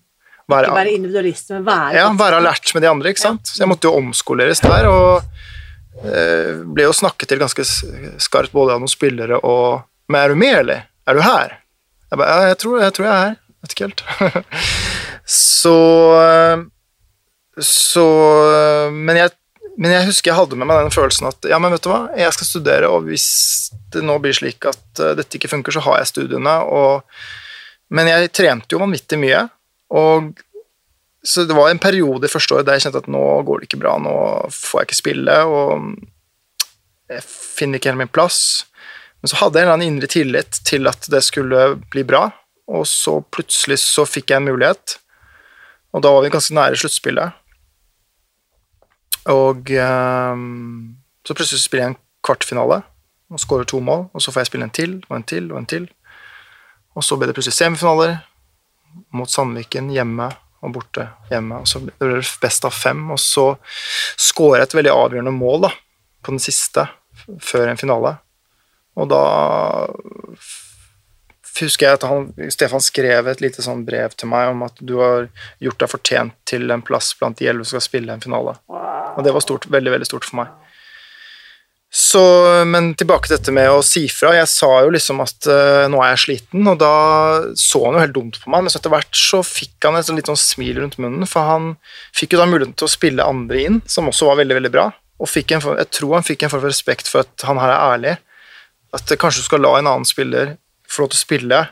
S2: Være,
S1: Ikke være individualist, men være
S2: ja, være alert med de andre, ikke sant. Så jeg måtte jo omskoleres der, og ble jo snakket til ganske skarpt både av noen spillere og Men er du med, eller? Er du her? Jeg bare, ja, jeg tror jeg, tror jeg er her. Vet ikke helt. Så Så men jeg, men jeg husker jeg hadde med meg den følelsen at ja, men vet du hva, jeg skal studere, og hvis det nå blir slik at dette ikke funker, så har jeg studiene, og Men jeg trente jo vanvittig mye, og så det var en periode i første året der jeg kjente at nå går det ikke bra, nå får jeg ikke spille, og jeg finner ikke helt min plass. Men så hadde jeg en eller annen indre tillit til at det skulle bli bra, og så plutselig så fikk jeg en mulighet, og da var vi ganske nære sluttspillet. Og um, så plutselig spiller jeg en kvartfinale og skårer to mål, og så får jeg spille en til og en til og en til. Og så ble det plutselig semifinaler mot Sandviken hjemme og borte hjemme. og Så ble det best av fem, og så skåra jeg et veldig avgjørende mål da, på den siste før en finale. Og da husker jeg at han, Stefan skrev et lite sånn brev til meg om at du har gjort deg fortjent til en plass blant de elleve som skal spille en finale. Og det var stort, veldig, veldig stort for meg. Så, men tilbake til dette med å si fra. Jeg sa jo liksom at uh, nå er jeg sliten, og da så han jo helt dumt på meg, men så etter hvert så fikk han et litt sånn smil rundt munnen, for han fikk jo da muligheten til å spille andre inn, som også var veldig, veldig bra. Og en, jeg tror han fikk en form for respekt for at han her er ærlig. At kanskje du skal la en annen spiller få lov til å spille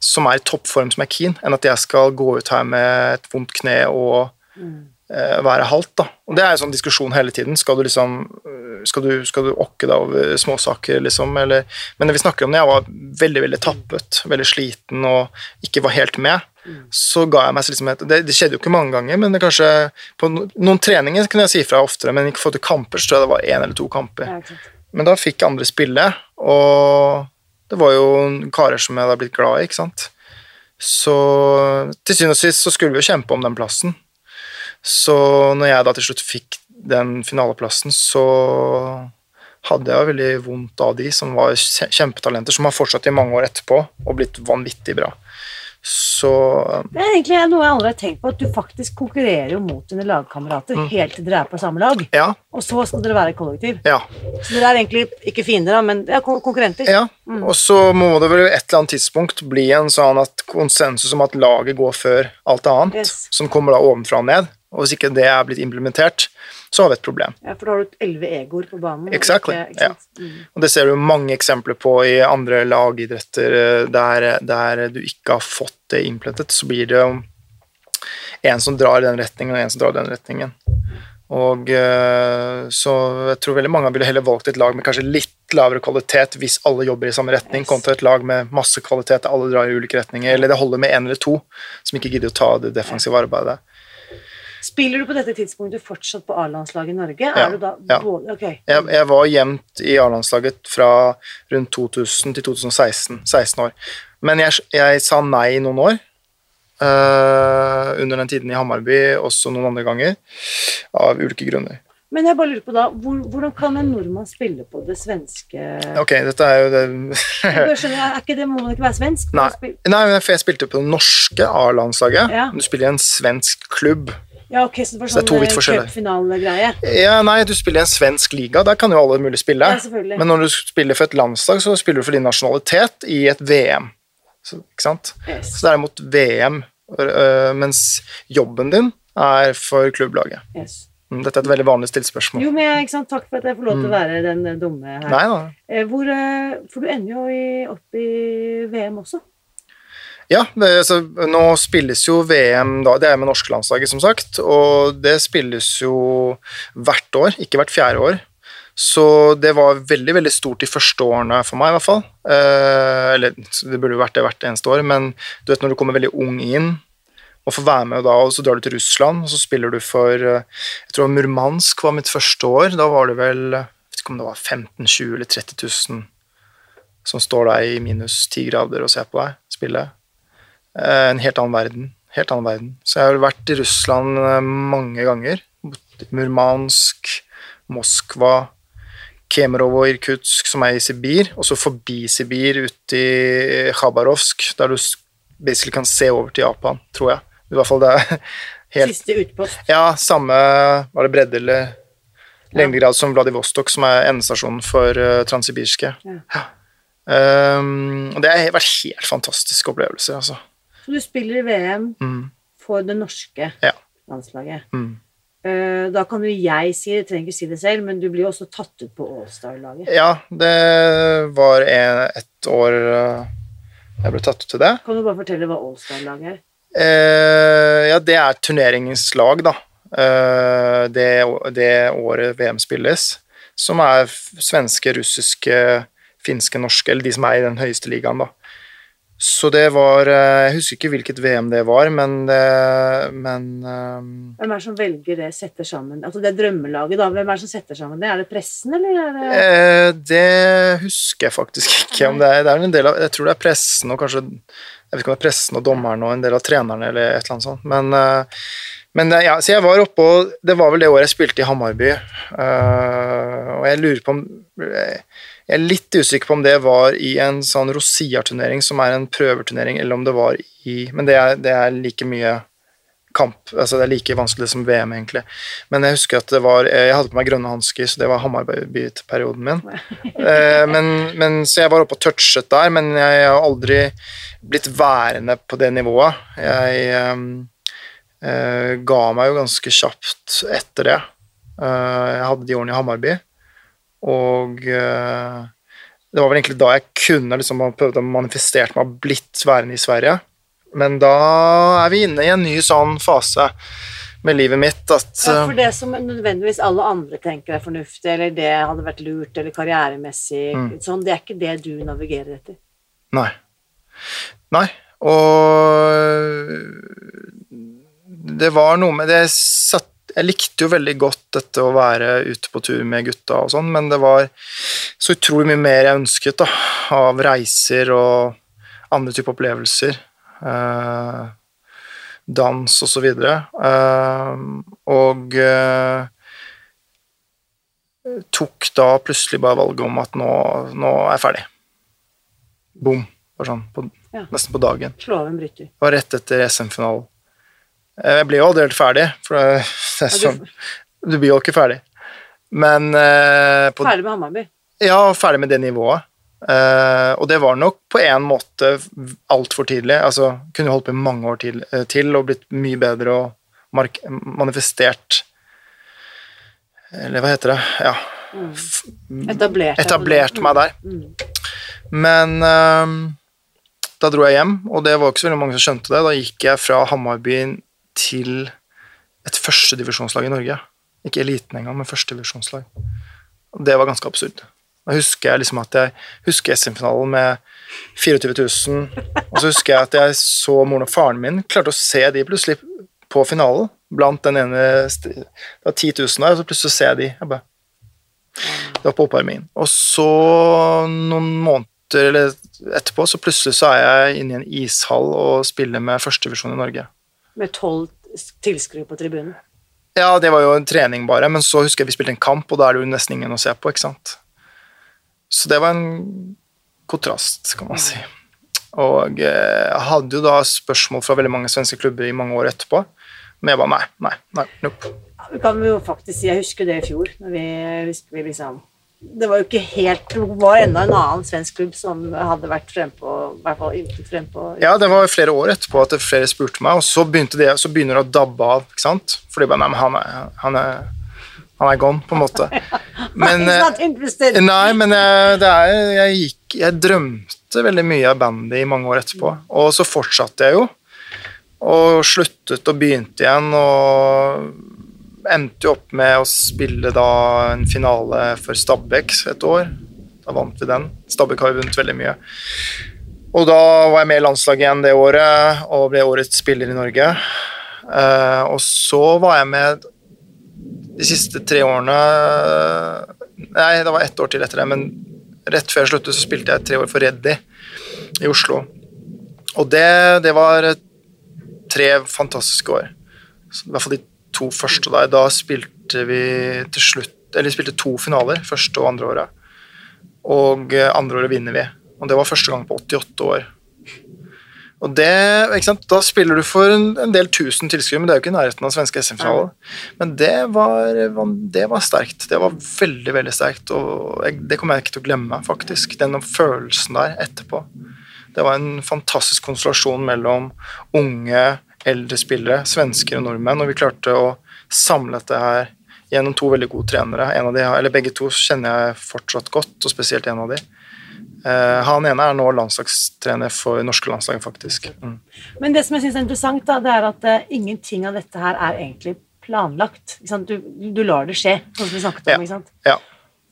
S2: som er i toppform, som er keen, enn at jeg skal gå ut her med et vondt kne og mm. Uh, være halvt. da. Og Det er en sånn diskusjon hele tiden. Skal du liksom eh, skal du, skal du okke deg over småsaker, liksom? Eller, men vi snakker om det, jeg var veldig veldig tappet, veldig sliten og ikke var helt med. Så ga jeg meg liksom et det, det, skjedde jo ikke mange ganger, men det kanskje på noen treninger kunne jeg si fra oftere, men ikke få til kamper så tror jeg det var én eller to kamper. Men da fikk andre spille, og det var jo karer som jeg hadde blitt glad i, ikke sant. Så til syvende og sist så skulle vi jo kjempe om den plassen. Så når jeg da til slutt fikk den finaleplassen, så hadde jeg veldig vondt av de som var kjempetalenter, som har fortsatt i mange år etterpå og blitt vanvittig bra. Så
S1: Det er egentlig noe jeg aldri har tenkt på, at du faktisk konkurrerer jo mot dine lagkamerater mm. helt til dere er på samme lag.
S2: Ja.
S1: Og så skal dere være kollektiv.
S2: Ja.
S1: Så dere er egentlig ikke fiender, men er konkurrenter.
S2: Ja, mm. og så må det vel et eller annet tidspunkt bli en sånn at konsensus om at laget går før alt annet, yes. som kommer da ovenfra og ned. Og hvis ikke det er blitt implementert, så har vi et problem.
S1: Ja, For da har du elleve egoer på banen.
S2: Exactly. Ikke, ikke ja. Mm. Og det ser du mange eksempler på i andre lagidretter eh, der, der, du ikke har fått det implementet. Så blir det en som drar i den retningen, og en som drar i den retningen. Og eh, Så jeg tror veldig mange ville heller valgt et lag med kanskje litt lavere kvalitet hvis alle jobber i samme retning, yes. kontra et lag med masse kvalitet alle drar i ulike retninger. Eller det holder med én eller to som ikke gidder å ta det defensive arbeidet.
S1: Spiller du på dette tidspunktet fortsatt på A-landslaget i Norge?
S2: Ja.
S1: Da,
S2: ja. Okay. Jeg, jeg, var jevnt i A-landslaget fra rundt 2000 til 2016. 16 år. Men jeg, jeg sa nei noen år. Uh, under den tiden i Hammarby, også noen andre ganger, av ulike grunner.
S1: Men jeg bare lurer på da, hvor, Hvordan kan en nordmann spille på det svenske
S2: Ok, dette er jo det
S1: skjønner, Er ikke det, Må man ikke være svensk?
S2: Nei, Nei for jeg spilte på det norske A-landslaget. Ja. Du spiller i en svensk klubb.
S1: Ja, ok, Så det var sånn eh, cupfinalegreie?
S2: Ja, nei, du spiller i en svensk liga. Der kan jo alle mulig spille. Ja, Men når du spiller for et landslag, så spiller du for din nasjonalitet i et VM. Så, ikke sant? Yes. Så det er mot VM, øh, mens jobben din er for klubblaget. Yes. Mm, dette er et veldig vanlig stilt spørsmål.
S1: Jo, men jeg, ikke sant? Takk for at jeg får lov til å mm. være den dumme her.
S2: Nei, nei.
S1: Eh, hvor, for du ender jo opp i VM også.
S2: Ja, det, så nå spilles jo VM da, Det er med norske landslaget, som sagt. Og det spilles jo hvert år, ikke hvert fjerde år. Så det var veldig veldig stort de første årene for meg, i hvert fall. Eh, eller det burde jo vært det hvert eneste år, men du vet når du kommer veldig ung inn og får være med, og, da, og så drar du til Russland, og så spiller du for eh, Jeg tror Murmansk var mitt første år. Da var det vel jeg vet ikke om det var 15 20 eller 30 000 som står der i minus 10 grader og ser på deg spille. Eh, en helt annen verden. Helt annen verden. Så jeg har vært i Russland eh, mange ganger. Murmansk, Moskva, Kemerovo og Irkutsk, som er i Sibir, og så forbi Sibir, ut i Khabarovsk, der du basically kan se over til Japan, tror jeg. I hvert fall det er
S1: helt Siste utpost.
S2: Ja, samme Var det bredde eller lengdegrad som Vladivostok, som er endestasjonen for uh, transsibirske. Ja. Um, og det har vært helt fantastiske opplevelser, altså.
S1: Så du spiller i VM, mm. for det norske
S2: Ja.
S1: landslaget.
S2: Mm.
S1: Eh, da kan jo jeg si det, trenger ikke si det selv, men du blir jo også tatt ut på Allstar-laget.
S2: Ja, det var en, et år eh, jeg ble tatt ut til det.
S1: Kan du bare fortelle hva Allstar-laget er?
S2: Eh, ja, det er turneringens lag, da. Eh, det, det året VM spilles. Som er svenske, russiske, finske, norske, eller de som er i den høyeste ligaen, da. Så det var eh, Jeg husker ikke hvilket VM det var, men det Men eh,
S1: Hvem er det som velger det, setter sammen Altså det drømmelaget, da. Hvem er det som setter sammen det? Er det pressen, eller er det
S2: Eh, det husker jeg faktisk ikke om det er. Det er en del av, jeg tror det er pressen og kanskje Jeg vet ikke om det er pressen og dommeren og en del av trenerne eller et eller annet sånt. Men, men eh, ja, så jeg var oppe og Det var vel det året jeg spilte i Hamarby. Uh, og jeg lurer på om Jeg er litt usikker på om det var i en sånn Rosia-turnering, som er en prøveturnering, eller om det var i Men det er, det er like mye kamp. altså Det er like vanskelig som VM, egentlig. Men jeg husker at det var Jeg hadde på meg grønne hansker, så det var Hamarby-perioden min. Uh, men, men, så jeg var oppe og touchet der, men jeg har aldri blitt værende på det nivået. Jeg eh, ga meg jo ganske kjapt etter det. Eh, jeg hadde de årene i Hammarby, og eh, det var vel egentlig da jeg kunne liksom prøvd å manifestere meg blitt værende i Sverige. Men da er vi inne i en ny sånn fase med livet mitt at
S1: ja,
S2: eh,
S1: For det som nødvendigvis alle andre tenker er fornuftig, eller det hadde vært lurt, eller karrieremessig,
S2: Mm.
S1: sånn, det er ikke det du navigerer etter.
S2: Nei. Nei, og det var noe med det satt, Jeg likte jo veldig godt dette å være ute på tur med gutta og sånn, men det var så utrolig mye mer jeg ønsket da, av reiser og andre typer opplevelser. Eh, dans og så videre. Eh, og eh, tok da plutselig bare valget om at nå, nå er jeg ferdig. Bom. Sånn på,
S1: Ja.
S2: nesten på dagen.
S1: Slå av en bryter.
S2: Og rett etter SM-finalen. Eh, Jeg ble jo aldri helt ferdig, for det, det er sånn
S1: du,
S2: blir jo ikke ferdig. Men eh, på,
S1: ferdig med Hammarby.
S2: Ja, ferdig med det nivået. Eh, og det var nok på en måte altfor tidlig. Altså, kunne holdt på i mange år til, eh, til og blitt mye bedre og manifestert Eller hva heter det? Ja,
S1: Etablert.
S2: etablert meg der.
S1: Mm.
S2: Men ehm, da dro jeg hjem, og det var ikke så veldig mange som skjønte det. Da gikk jeg fra Hamarby til et førstedivisjonslag i Norge. Ikke eliten engang, men førstedivisjonslag. Det var ganske absurd. Da husker jeg liksom at jeg husker SM-finalen med 24 000, og så husker jeg at jeg så moren og faren min klarte å se de plutselig på finalen, blant den ene Det var 10 000 der, og så plutselig ser jeg de. Jeg bare det var på oppvarmingen. Og så, noen måneder eller etterpå, så plutselig så er jeg inne i en ishall og spiller med førstevisjon i Norge.
S1: Med tolv tilskuere på tribunen.
S2: Ja, det var jo en trening bare, men så husker jeg vi spilte en kamp, og da er det jo nesten ingen å se på, ikke sant. Så det var en kontrast, kan man si. Og eh, jeg hadde jo da spørsmål fra veldig mange svenske klubber i mange år etterpå, men jeg bare nei, nei, nei, nope.
S1: Ja, Vi kan jo faktisk si, Jeg husker det i fjor. Når vi, vi liksom Det var jo ikke helt Det var enda en annen svensk klubb som hadde vært frempå frempå.
S2: Ja, det var flere år etterpå at flere spurte meg, og så, det, så begynner det å dabbe av, ikke sant? For de bare, nei, men han er, han er, han er gone, på en måte. Men, eh, nei, men jeg, det er, jeg gikk, jeg drømte veldig mye av bandet i mange år etterpå, og så fortsatte jeg jo, og sluttet og begynte igjen, og endte jo opp med å spille da en finale for Stabæk et år. Da vant vi den. Stabæk har jo vunnet veldig mye. Og da var jeg med i landslaget igjen det året og ble årets spiller i Norge. Eh, og så var jeg med de siste tre årene Nei, det var ett år til etter det, men rett før jeg sluttet, så spilte jeg tre år for Reddy i Oslo. Og det, det var tre fantastiske år. Så I hvert fall de to første der. Da spilte vi til slutt Eller spilte to finaler, første og andre året. Og eh, andre året vinner vi. Og det var første gang på 88 år. Og det, ikke sant? Da spiller du for en, en del tusen tilskuere, men det er jo ikke i nærheten av svenske SM-finaler. Men det var, det var sterkt. Det var veldig, veldig sterkt. Og jeg, det kommer jeg ikke til å glemme, faktisk. Den følelsen der etterpå. Det var en fantastisk konstellasjon mellom unge, eldre spillere, svensker og nordmenn, og vi klarte å samle dette her gjennom to veldig gode trenere. En av de, eller Begge to kjenner jeg fortsatt godt, og spesielt en av de. Uh, han ene er nå landslagstrener for norske landslag, faktisk. Mm.
S1: Men det som jeg syns er interessant, da, det er at uh, ingenting av dette her er egentlig planlagt. Du, du, lar det skje, sånn som vi snakket om.
S2: Ja.
S1: ikke sant?
S2: Ja.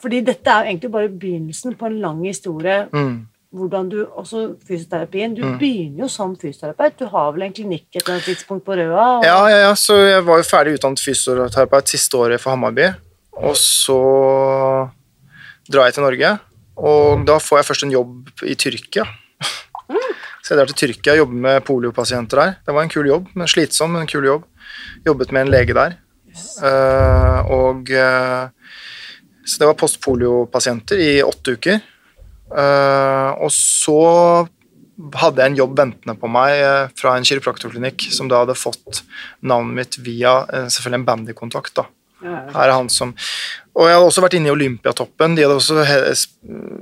S1: Fordi dette er jo egentlig bare begynnelsen på en lang historie.
S2: Mm.
S1: Hvordan du, også fysioterapien, du
S2: Mm.
S1: begynner jo som fysioterapeut. Du har vel en klinikk et eller annet tidspunkt på Røa? Og,
S2: Ja, ja, ja, så jeg var jo ferdig utdannet fysioterapeut siste året for Hammarby. Og så drar jeg til Norge, og da får jeg først en jobb i Tyrkia. Så jeg drar til Tyrkia og jobber med poliopasienter der. Det var en kul jobb, men slitsom, men en kul jobb. Jobbet med en lege der. Eh, og uh, Så det var postpoliopasienter i åtte uker. Eh, og så hadde jeg en jobb ventende på meg eh, fra en kiropraktorklinikk som da hadde fått navnet mitt via eh, selvfølgelig en bandykontakt. da.
S1: Ja.
S2: Her er han som Og jeg hadde også vært inne i Olympiatoppen. De hadde også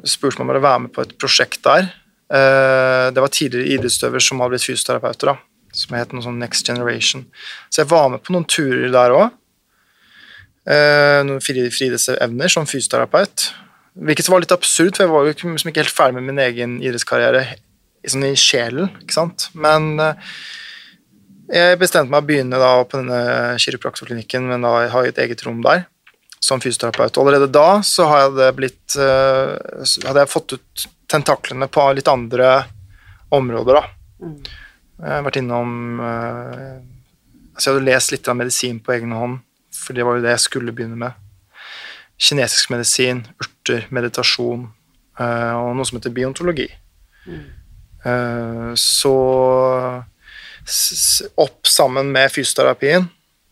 S2: spurt meg om å være med på et prosjekt der. Det var tidligere idrettsutøver som hadde blitt fysioterapeuter, da, som het noe sånn Next Generation. Så jeg var med på noen turer der òg. Noen fri- friidrettsevner som fysioterapeut. Hvilket var litt absurd, for jeg var jo ikke, liksom ikke helt ferdig med min egen idrettskarriere sånn i sjelen. ikke sant? Men eh, jeg bestemte meg å begynne da på denne kiropraktorklinikken, men da jeg har jeg et eget rom der som fysioterapeut. Allerede da så har jeg det blitt, eh, hadde jeg fått ut tentaklene på litt andre områder. da.
S1: Mm.
S2: Jeg har vært innom eh, altså Jeg hadde lest litt av medisin på egen hånd, for det var jo det jeg skulle begynne med. Kinesisk medisin, urter, meditasjon eh, og noe som heter biontologi. Eh, så opp sammen med fysioterapien,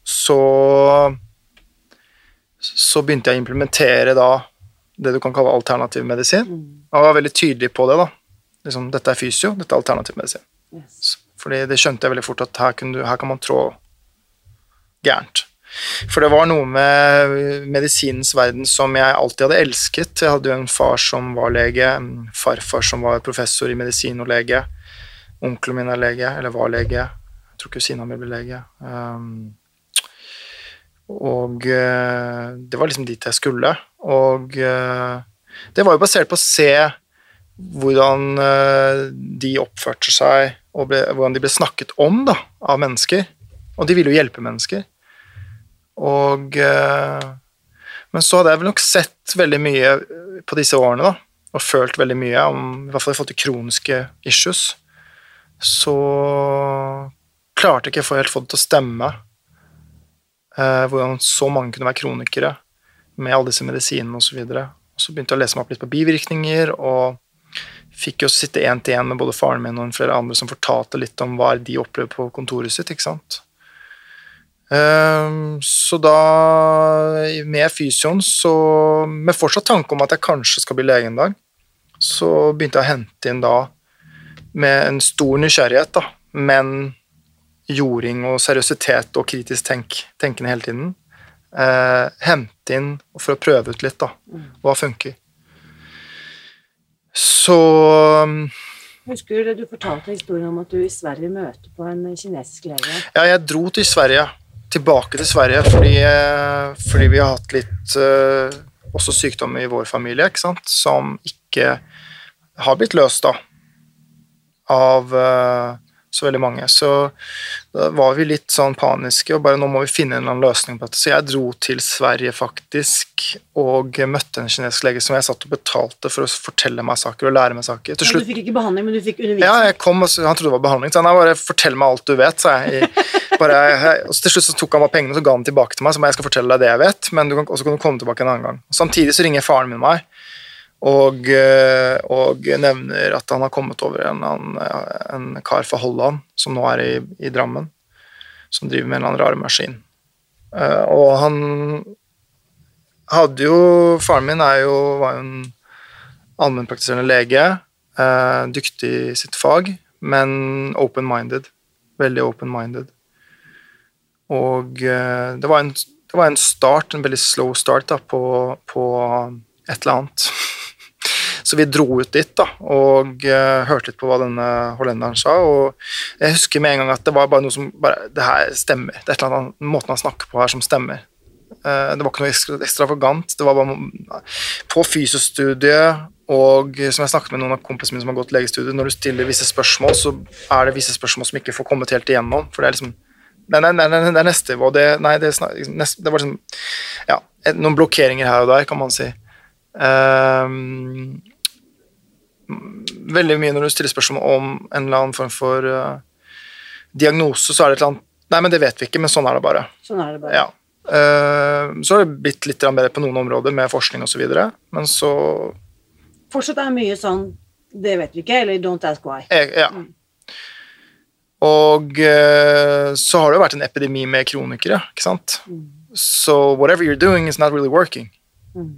S2: så så begynte jeg å implementere da det du kan kalle alternativ medisin.
S1: Mm.
S2: Og jeg var veldig tydelig på det. da. Liksom, dette er fysio, dette er alternativ medisin.
S1: Yes.
S2: Fordi det skjønte jeg veldig fort at her, du, her kan man trå gærent. For det var noe med medisinens verden som jeg alltid hadde elsket. Jeg hadde jo en far som var lege, en farfar som var professor i medisin og lege. Onkelen min er lege, eller var lege. Jeg tror kusina mi ble lege. Um, og uh, det var liksom dit jeg skulle. Og uh, det var jo basert på å se hvordan uh, de oppførte seg, og ble, hvordan de ble snakket om da, av mennesker. Og de ville jo hjelpe mennesker. Og eh, Men så hadde jeg vel nok sett veldig mye på disse årene, da, og følt veldig mye om I hvert fall i forhold til kroniske issues. Så klarte jeg ikke å helt få det til å stemme. Eh, hvordan så mange kunne være kronikere med alle disse medisinene osv. Og, så begynte jeg å lese meg opp litt på bivirkninger, og fikk jo sitte én til én med både faren min og flere andre som fortalte litt om hva de opplevde på kontoret sitt. ikke sant? Ehm, så da, med fysioen, så med fortsatt tanke om at jeg kanskje skal bli lege en dag, så begynte jeg å hente inn da med en stor nysgjerrighet, da, men jording og seriøsitet og kritisk tenk, tenkende hele tiden. Eh, hente inn for å prøve ut litt, da. Hva funker. Så
S1: Husker du det du fortalte historien om at du i Sverige møter på en kinesisk lege?
S2: Ja, jeg dro til Sverige. Tilbake til Sverige fordi, eh, fordi vi har hatt litt uh, også sykdom i vår familie, ikke sant, som ikke har blitt løst da av eh, så veldig mange. Så da var vi litt sånn paniske og bare nå må vi finne en løsning på dette. Så jeg dro til Sverige faktisk og møtte en kinesisk lege som jeg satt og betalte for å fortelle meg saker og lære meg saker. Til
S1: Ja, du fikk ikke behandling, men du fikk undervisning?
S2: ja, jeg kom, og han trodde det var behandling, så han bare 'fortell meg alt du vet', sa jeg. Bare, jeg- og til slutt så tok han bare pengene og så ga han tilbake til meg, så jeg skal fortelle deg det jeg vet, men du kan, og så kan du komme tilbake en annen gang. Samtidig så ringer faren min meg og, eh, og nevner at han har kommet over en, en, en kar fra Holland som nå er i, i Drammen, som driver med en eller annen rar maskin. Eh, og han hadde jo Faren min jo, var jo en allmennpraktiserende lege, eh, dyktig i sitt fag, men open-minded. Veldig open-minded. Og eh, det, var en, det var en start, en veldig slow start da, på, på et eller annet. Så vi dro ut dit da, og uh, hørte litt på hva denne hollenderen sa. Og jeg husker med en gang at det var bare noe som bare, Det her stemmer. Det er et eller annet måten han snakker på her som stemmer. Uh, det var ikke noe ekstravagant. Det var bare På fysiostudiet og som jeg snakket med noen av kompisene mine som har gått legestudiet, når du stiller visse spørsmål, så er det visse spørsmål som ikke får kommet helt igjennom. For det er liksom Nei, nei, nei, det er neste nivå. Det, nei, det, neste, det var liksom Ja, noen blokkeringer her og der, kan man si. Um, veldig mye når du stiller spørsmål om en eller annen form for uh, diagnose, så er det et eller annet Nei, men det vet vi ikke, men sånn er det bare.
S3: Sånn er det bare.
S2: Ja. Uh, så har det blitt litt bedre på noen områder med forskning osv., men så
S3: Fortsatt er mye sånn Det vet vi ikke, eller don't ask why.
S2: Jeg, ja. Mm. Og uh, så har det jo vært en epidemi med kronikere, ikke sant. Mm. So whatever you're doing is not really working. Mm.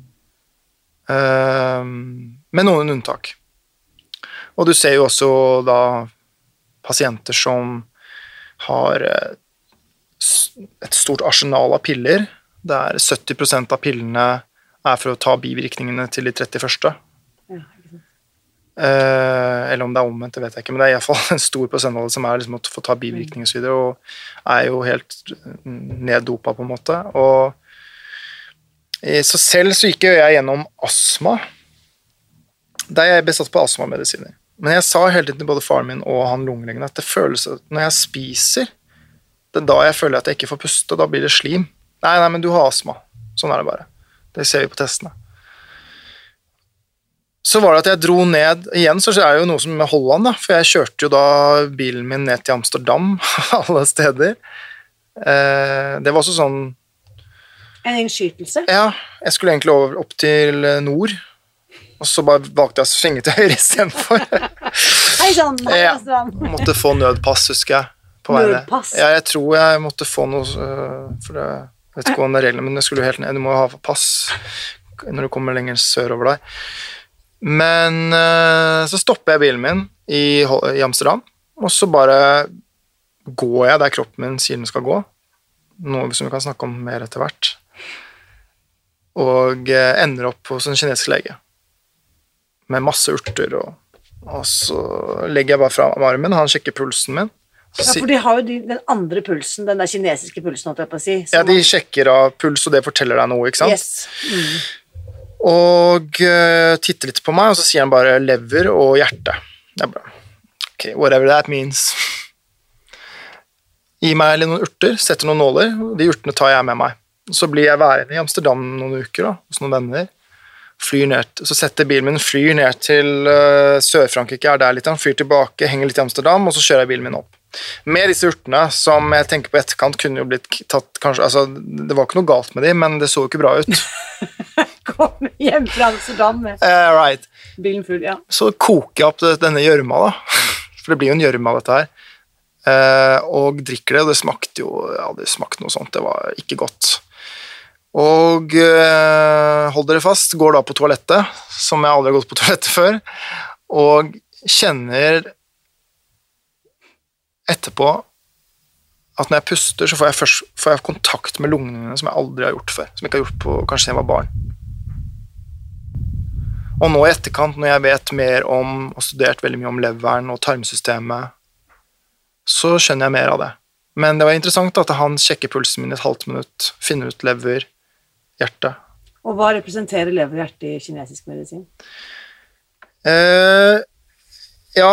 S2: Uh, med noen unntak. Og du ser jo også da pasienter som har uh, et stort arsenal av piller, der 70% av pillene er for å ta bivirkningene til de 31. Ja, Uh, eller om det er omvendt, det vet jeg ikke, men det er iallfall en stor prosentandel som er liksom å få ta bivirkninger osv., og, og er jo helt neddopa, på en måte. Og så selv så gikk jeg gjennom astma. der er ble besatt på astmamedisiner. Men jeg sa hele tiden til både faren min og han lungelegen at det føles at når jeg spiser, det er da jeg føler at jeg ikke får puste, og da blir det slim. Nei, nei, men du har astma. Sånn er det bare. Det ser vi på testene så var det at jeg dro ned Igjen så er det jo noe som med Holland, da, for jeg kjørte jo da bilen min ned til Amsterdam, alle steder. Eh, det var også sånn
S3: En innskytelse?
S2: Ja. Jeg skulle egentlig over, opp til nord, og så bare valgte jeg å svinge til høyre istedenfor. Ja, måtte få nødpass, husker jeg.
S3: nødpass?
S2: Ja, jeg tror jeg måtte få noe eh, For det, jeg vet ikke er reglene, men jeg skulle helt ned. Du må jo ha pass når du kommer lenger sørover der. Men uh, så stopper jeg bilen min i, i, Amsterdam, og så bare går jeg der kroppen min sier den skal gå. Noe som vi kan snakke om mer etter hvert. Og uh, ender opp hos en kinesisk lege med masse urter. Og, og så legger jeg bare fra armen, han sjekker pulsen min.
S3: Ja, for de har jo den andre pulsen, den der kinesiske pulsen, holdt jeg på å si.
S2: Ja, de sjekker av puls, og det forteller deg noe, ikke sant?
S3: Yes. Mm
S2: og uh, titter litt på meg, og så sier han bare lever og hjerte. Jeg bare Ok, whatever that means. Gi meg noen urter, setter noen nåler, de urtene tar jeg med meg. Så blir jeg værende i Amsterdam noen uker da, hos noen venner. Flyr ned, så setter bilen min flyr ned til uh, Sør-Frankrike, er der litt, han flyr tilbake, henger litt i Amsterdam, og så kjører jeg bilen min opp. Med disse urtene, som jeg tenker på etterkant kunne jo blitt tatt kanskje, altså, Det var ikke noe galt med dem, men det så jo ikke bra ut.
S3: Kom hjem fra Amsterdam med
S2: uh, right.
S3: bilen full. ja.
S2: Så koker jeg opp denne gjørma, da. For det blir jo en gjørme av dette her. Uh, og drikker det, og det smakte jo ja, det smakte noe sånt. Det var ikke godt. Og uh, hold dere fast, går da på toalettet, som jeg aldri har gått på toalettet før, og kjenner etterpå at når jeg puster, så får jeg, først, får jeg kontakt med lungene mine som jeg aldri har gjort før. Som jeg ikke har gjort på kanskje jeg var barn. Og nå i etterkant, når jeg vet mer om og studert veldig mye om leveren og tarmsystemet, så skjønner jeg mer av det. Men det var interessant at han sjekker pulsen min et halvt minutt, finner ut lever, hjerte.
S3: Og hva representerer lever og hjerte i kinesisk medisin?
S2: Eh, ja,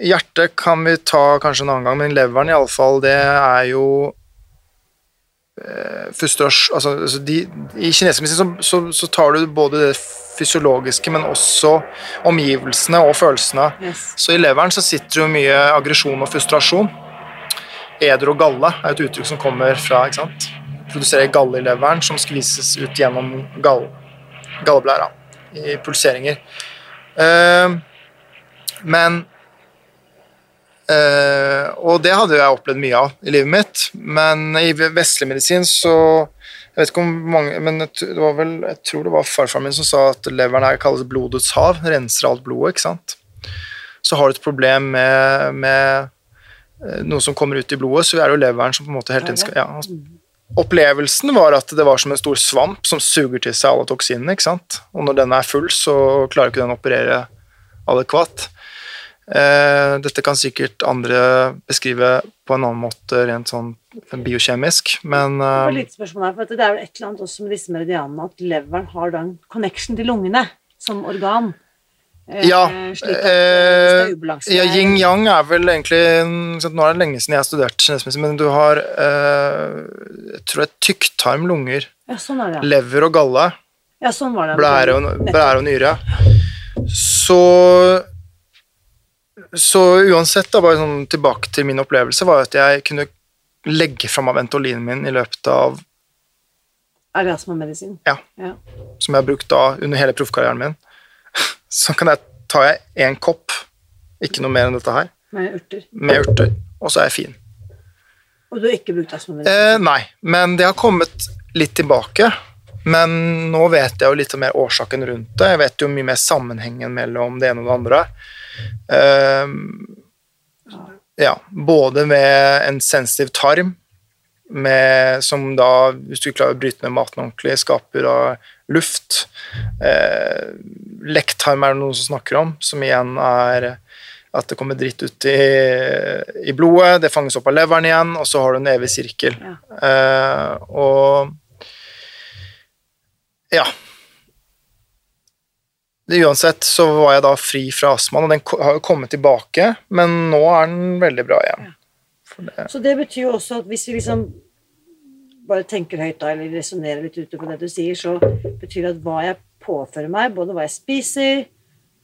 S2: hjertet kan vi ta kanskje en annen gang, men leveren iallfall, det er jo eh, frustrasjon altså, altså de, I kinesisk medisin så, så, så, tar du både det fysiologiske, men også omgivelsene og følelsene. Yes. Så i leveren så sitter jo mye aggresjon og frustrasjon. Eder og galle er et uttrykk som kommer fra ikke sant? Produserer galle i leveren som skvises ut gjennom gall galleblæra i pulseringer. Uh, men uh, Og det hadde jeg opplevd mye av i livet mitt, men i vestlig medisin så jeg vet ikke om mange, men det var vel, jeg tror det var farfaren min som sa at leveren her kalles blodets hav. Renser alt blodet, ikke sant. Så har du et problem med, med eh, noe som kommer ut i blodet, så er det jo leveren som på en måte hele tiden skal ja, opplevelsen var at det var som en stor svamp som suger til seg alle toksinene. ikke sant? Og når den er full, så klarer ikke den å operere adekvat. Eh, dette kan sikkert andre beskrive på en annen måte rent sånn biokjemisk, men eh,
S1: litt spørsmål her, for det er vel et eller annet også med disse meridianene at leveren har da en connection til lungene som organ. Eh,
S2: Ja, eh,
S1: hvis det er ubalanse
S2: ja, yin-yang er vel egentlig ikke Nå er det lenge siden jeg har studert kinesisk, men du har eh, jeg tror det er tykktarm, lunger,
S1: Ja, sånn er det. ja.
S2: lever og galle.
S1: Ja, sånn var det.
S2: blære og, blære og nyre. Så Så uansett, da, bare sånn tilbake til min opplevelse, var at jeg kunne legge fram av Ventolinen min i løpet av
S1: Er det astmamedisin?
S2: Ja.
S1: ja.
S2: Som jeg har brukt da under hele proffkarrieren min. Så kan jeg ta jeg én kopp, ikke noe mer enn dette her,
S1: Med urter.
S2: med urter, og så er jeg fin.
S1: Og du har ikke brukt astmamedisin?
S2: Eh, nei, men det har kommet litt tilbake. Men nå vet jeg jo litt mer årsaken rundt det. Jeg vet jo mye mer sammenhengen mellom det ene og det andre. Uh, ja, både med en sensitiv tarm, med, som da, hvis du klarer å bryte ned maten ordentlig, skaper da luft. Eh, lekktarm er det noen som snakker om, som igjen er at det kommer dritt ut i, i blodet, det fanges opp av leveren igjen, og så har du en evig sirkel.
S1: Ja.
S2: Eh, og ja. Uansett så var jeg da fri fra astmaen, og den har jo kommet tilbake, men nå er den veldig bra igjen. For det,
S1: Så det betyr jo også at hvis vi liksom bare tenker høyt da, eller resonnerer litt ute på det du sier, så betyr det at hva jeg påfører meg, både hva jeg spiser,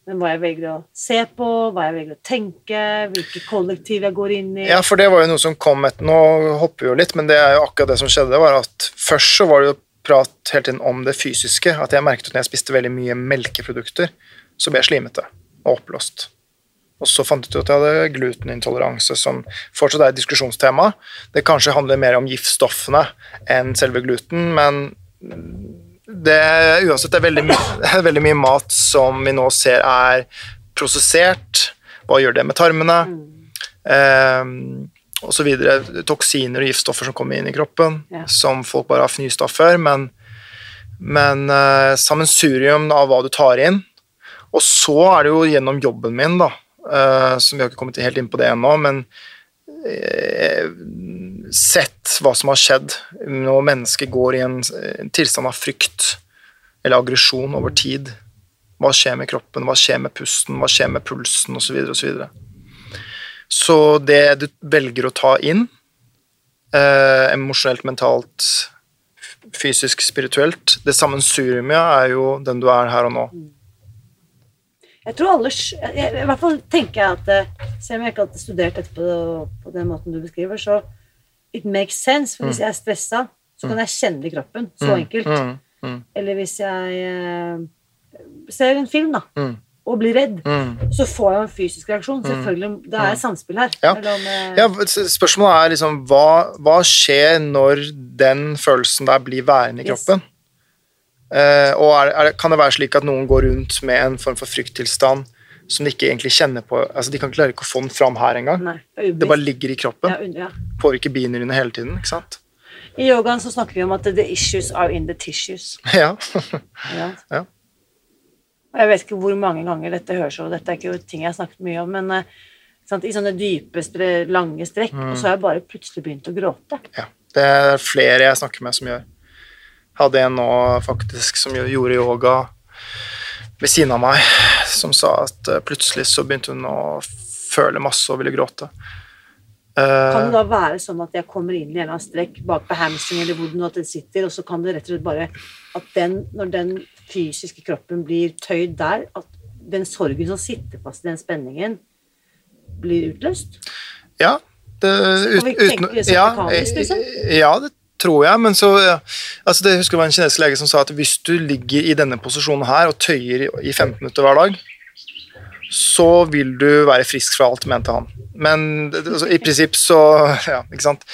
S1: men hva jeg velger å se på, hva jeg velger å tenke, hvilke kollektiv jeg går inn i
S2: ja, for det var jo noe som kom etter Nå hopper vi jo litt, men det er jo akkurat det som skjedde, var at først så var det jo prat hele tiden om det fysiske, at jeg merket at når jeg spiste veldig mye melkeprodukter, så ble jeg slimete og oppblåst. Og så fant jeg ut at jeg hadde glutenintoleranse, som fortsatt er et diskusjonstema. Det kanskje handler mer om giftstoffene enn selve gluten, men det, uansett, det er veldig, mye, er veldig mye mat som vi nå ser er prosessert. Hva gjør det med tarmene? Eh, og så videre. Toksiner og giftstoffer som kommer inn i kroppen,
S1: Ja.
S2: som folk bare har fnyst av før. Men, men eh, sammensurium av hva du tar inn. Og så er det jo gjennom jobben min, da, som vi har ikke kommet helt inn på det ennå, men eh, sett hva som har skjedd når mennesker går i en, tilstand av frykt eller aggresjon over tid. Hva skjer med kroppen, hva skjer med pusten, hva skjer med pulsen osv. osv. Så det du velger å ta inn, eh, emosjonelt, mentalt, fysisk, spirituelt Det sammensuriumet er jo den du er her og nå.
S1: Jeg tror alle jeg, I hvert fall tenker jeg at eh, Selv om jeg ikke alltid studert dette på, på den måten du beskriver, så it makes sense. For hvis jeg er stressa, så kan jeg kjenne det i kroppen. Så enkelt.
S2: Mm, mm,
S1: Eller hvis jeg eh, ser en film, da,
S2: Mm.
S1: og blir redd,
S2: mm.
S1: så får jeg en fysisk reaksjon. Selvfølgelig, Det er samspill her.
S2: Ja.
S1: eh,
S2: Ja, spørsmålet er liksom hva, hva skjer når den følelsen der blir værende i kroppen? Eh, og er, er, kan det være slik at noen går rundt med en form for frykttilstand som de ikke egentlig kjenner på altså De kan klare ikke å få den fram her engang.
S1: Det
S2: Det bare ligger i kroppen.
S1: Ja, ja.
S2: Påvirker binyrene hele tiden. ikke sant?
S1: I yogaen så snakker vi om at the issues are in the tissues.
S2: Ja.
S1: Ja.
S2: Ja.
S1: Jeg vet ikke hvor mange ganger dette høres over, dette er ikke jo ting jeg har snakket mye om, men eh, sant, i sånne dype, lange strekk, og så har jeg bare plutselig begynt å gråte.
S2: ja. Det er flere jeg snakker med som gjør. Hadde en nå faktisk som gjorde yoga ved siden av meg, som sa at eh, plutselig så begynte hun å føle masse og ville gråte. Eh,
S1: Kan det da være sånn at jeg kommer inn i en eller annen strekk bak på hamstring eller hvor det sitter, og så kan det rett og slett bare at den, når den fysiske kroppen blir tøyd der, at den sorgen som sitter fast i den spenningen, blir utløst?
S2: Ja. Det,
S1: kan vi tenke det som
S2: ja,
S1: mekanisk, liksom?
S2: eh, ja, det tror jeg, men så altså det, Jeg husker det var en kinesisk lege som sa at hvis du ligger i denne posisjonen her og tøyer i, i 15 minutter hver dag, så vil du være frisk fra alt, mente han. Men altså, i prinsipp så Ja, ikke sant.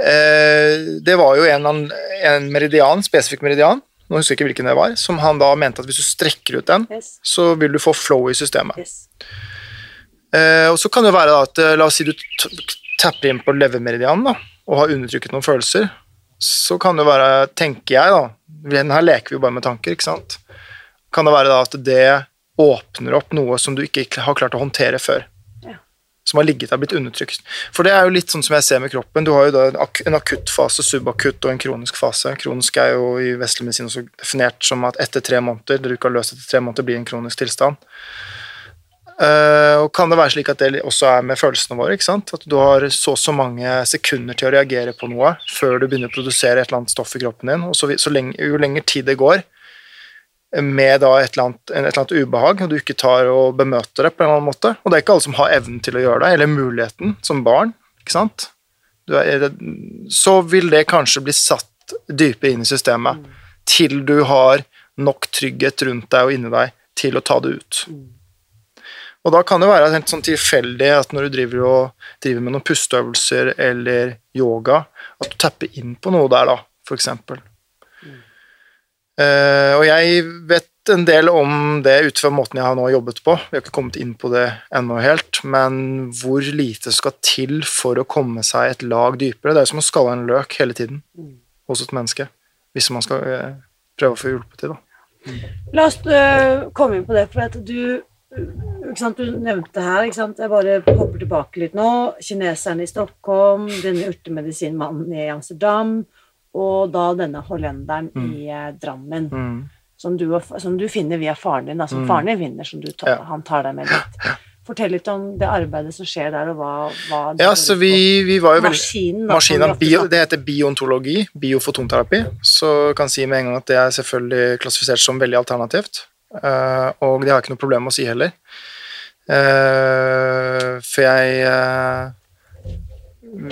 S2: Eh, det var jo en, en meridian, spesifikk meridian, nå husker jeg ikke hvilken det var, som han da mente at hvis du strekker ut den,
S1: Yes.
S2: så vil du få flow i systemet.
S1: yes.
S2: Eh, og så kan det være da at eh, La oss si du tapper inn på levermeridianen da, og har undertrykket noen følelser. Så kan det være, tenker jeg da, her leker vi jo bare med tanker, ikke sant, kan det være da at det åpner opp noe som du ikke har klart å håndtere før.
S3: Ja.
S2: Som har ligget der, blitt undertrykt. For det er jo litt sånn som jeg ser med kroppen. Du har jo da en akutt fase, subakutt og en kronisk fase. Kronisk er jo i vestlig medisin også definert som at etter tre måneder, det du ikke har løst etter tre måneder, blir en kronisk tilstand. Eh, og kan det være slik at det også er med følelsene våre? ikke sant? At du har så og så mange sekunder til å reagere på noe før du begynner å produsere et eller annet stoff i kroppen din. Og så, så lenge, jo lenger tid det går med da et eller, annet, et eller annet ubehag, og du ikke tar og bemøter det på en eller annen måte Og det er ikke alle som har evnen til å gjøre det, eller muligheten, som barn. ikke sant? Du er, så vil det kanskje bli satt dypere inn i systemet til du har nok trygghet rundt deg og inni deg til å ta det ut. Og da kan det være helt sånn tilfeldig at når du driver, og, driver med noen pusteøvelser eller yoga, at du tapper inn på noe der, da, for eksempel. Uh, og jeg vet en del om det ut fra måten jeg har nå jobbet på. Vi har ikke kommet inn på det ennå helt, men hvor lite skal til for å komme seg et lag dypere. Det er som å skalle en løk hele tiden hos et menneske, hvis man skal uh, prøve å få hjulpet til. da.
S3: La oss uh, komme inn på det, for at du Du nevnte her Jeg bare hopper tilbake litt nå. Kineserne i Stockholm, denne urtemedisinmannen i Amsterdam, og da denne hollenderen i eh, Drammen.
S2: Mm.
S3: Som, du, som du finner via faren din, som faren din vinner, som du tar,
S2: Ja.
S3: han tar deg med dit. Fortell litt om det arbeidet som skjer der, og hva, hva det
S2: Ja, så vi, vi var jo
S3: Maskinen, da,
S2: Maskinen, bio, det heter biontologi, biofotonterapi, så jeg kan si med en gang at det er selvfølgelig klassifisert som veldig alternativt. Eh, og det har jeg ikke noe problem med å si heller. Eh, for jeg eh,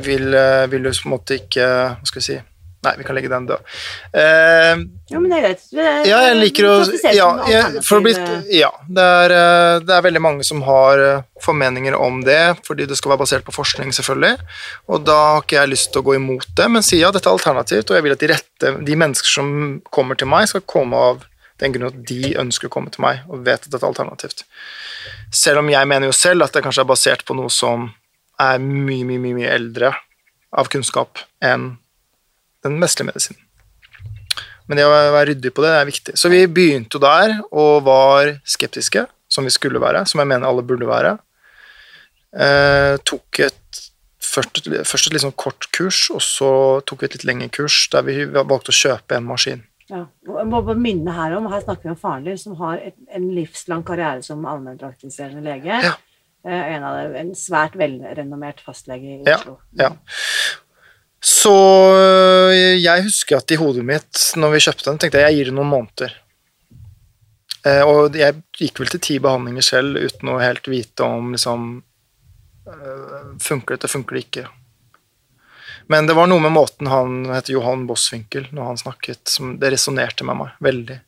S2: vil, vil jo på en måte ikke Hva skal vi si Nei, vi kan legge den død. Uh,
S3: Ja, men det er greit.
S2: Ja, jeg liker å ja, jeg, bli, ja det, er, det er veldig mange som har formeninger om det, fordi det skal være basert på forskning, selvfølgelig. Og da har ikke jeg lyst til å gå imot det, men si ja, dette er alternativt, og jeg vil at de rette, de mennesker som kommer til meg, skal komme av den grunn at de ønsker å komme til meg og vet at dette er alternativt. Selv om jeg mener jo selv at det kanskje er basert på noe som er mye, mye, mye, mye eldre av kunnskap enn den vestlige medisinen. Men det å være ryddig på det er viktig. Så vi begynte jo der og var skeptiske, som vi skulle være, som jeg mener alle burde være. Eh, tok et først, først et litt sånn kort kurs, og så tok vi et litt lengre kurs der vi valgte å kjøpe en maskin.
S3: Ja. Jeg må bare minne her om, her snakker vi om faren din, som har et, en livslang karriere som allmennpraktiserende lege.
S2: Ja.
S3: Eh, En, av en svært velrenommert fastlege i
S2: Ja,
S3: Oslo.
S2: ja. Så øh, jeg husker at i hodet mitt, når vi kjøpte den, tenkte jeg jeg gir det noen måneder. Eh, og jeg gikk vel til ti behandlinger selv uten å helt vite om liksom Funker dette, funker det ikke? Men det var noe med måten han heter Johan Bosswinkel, når han snakket, som det resonnerte med meg veldig.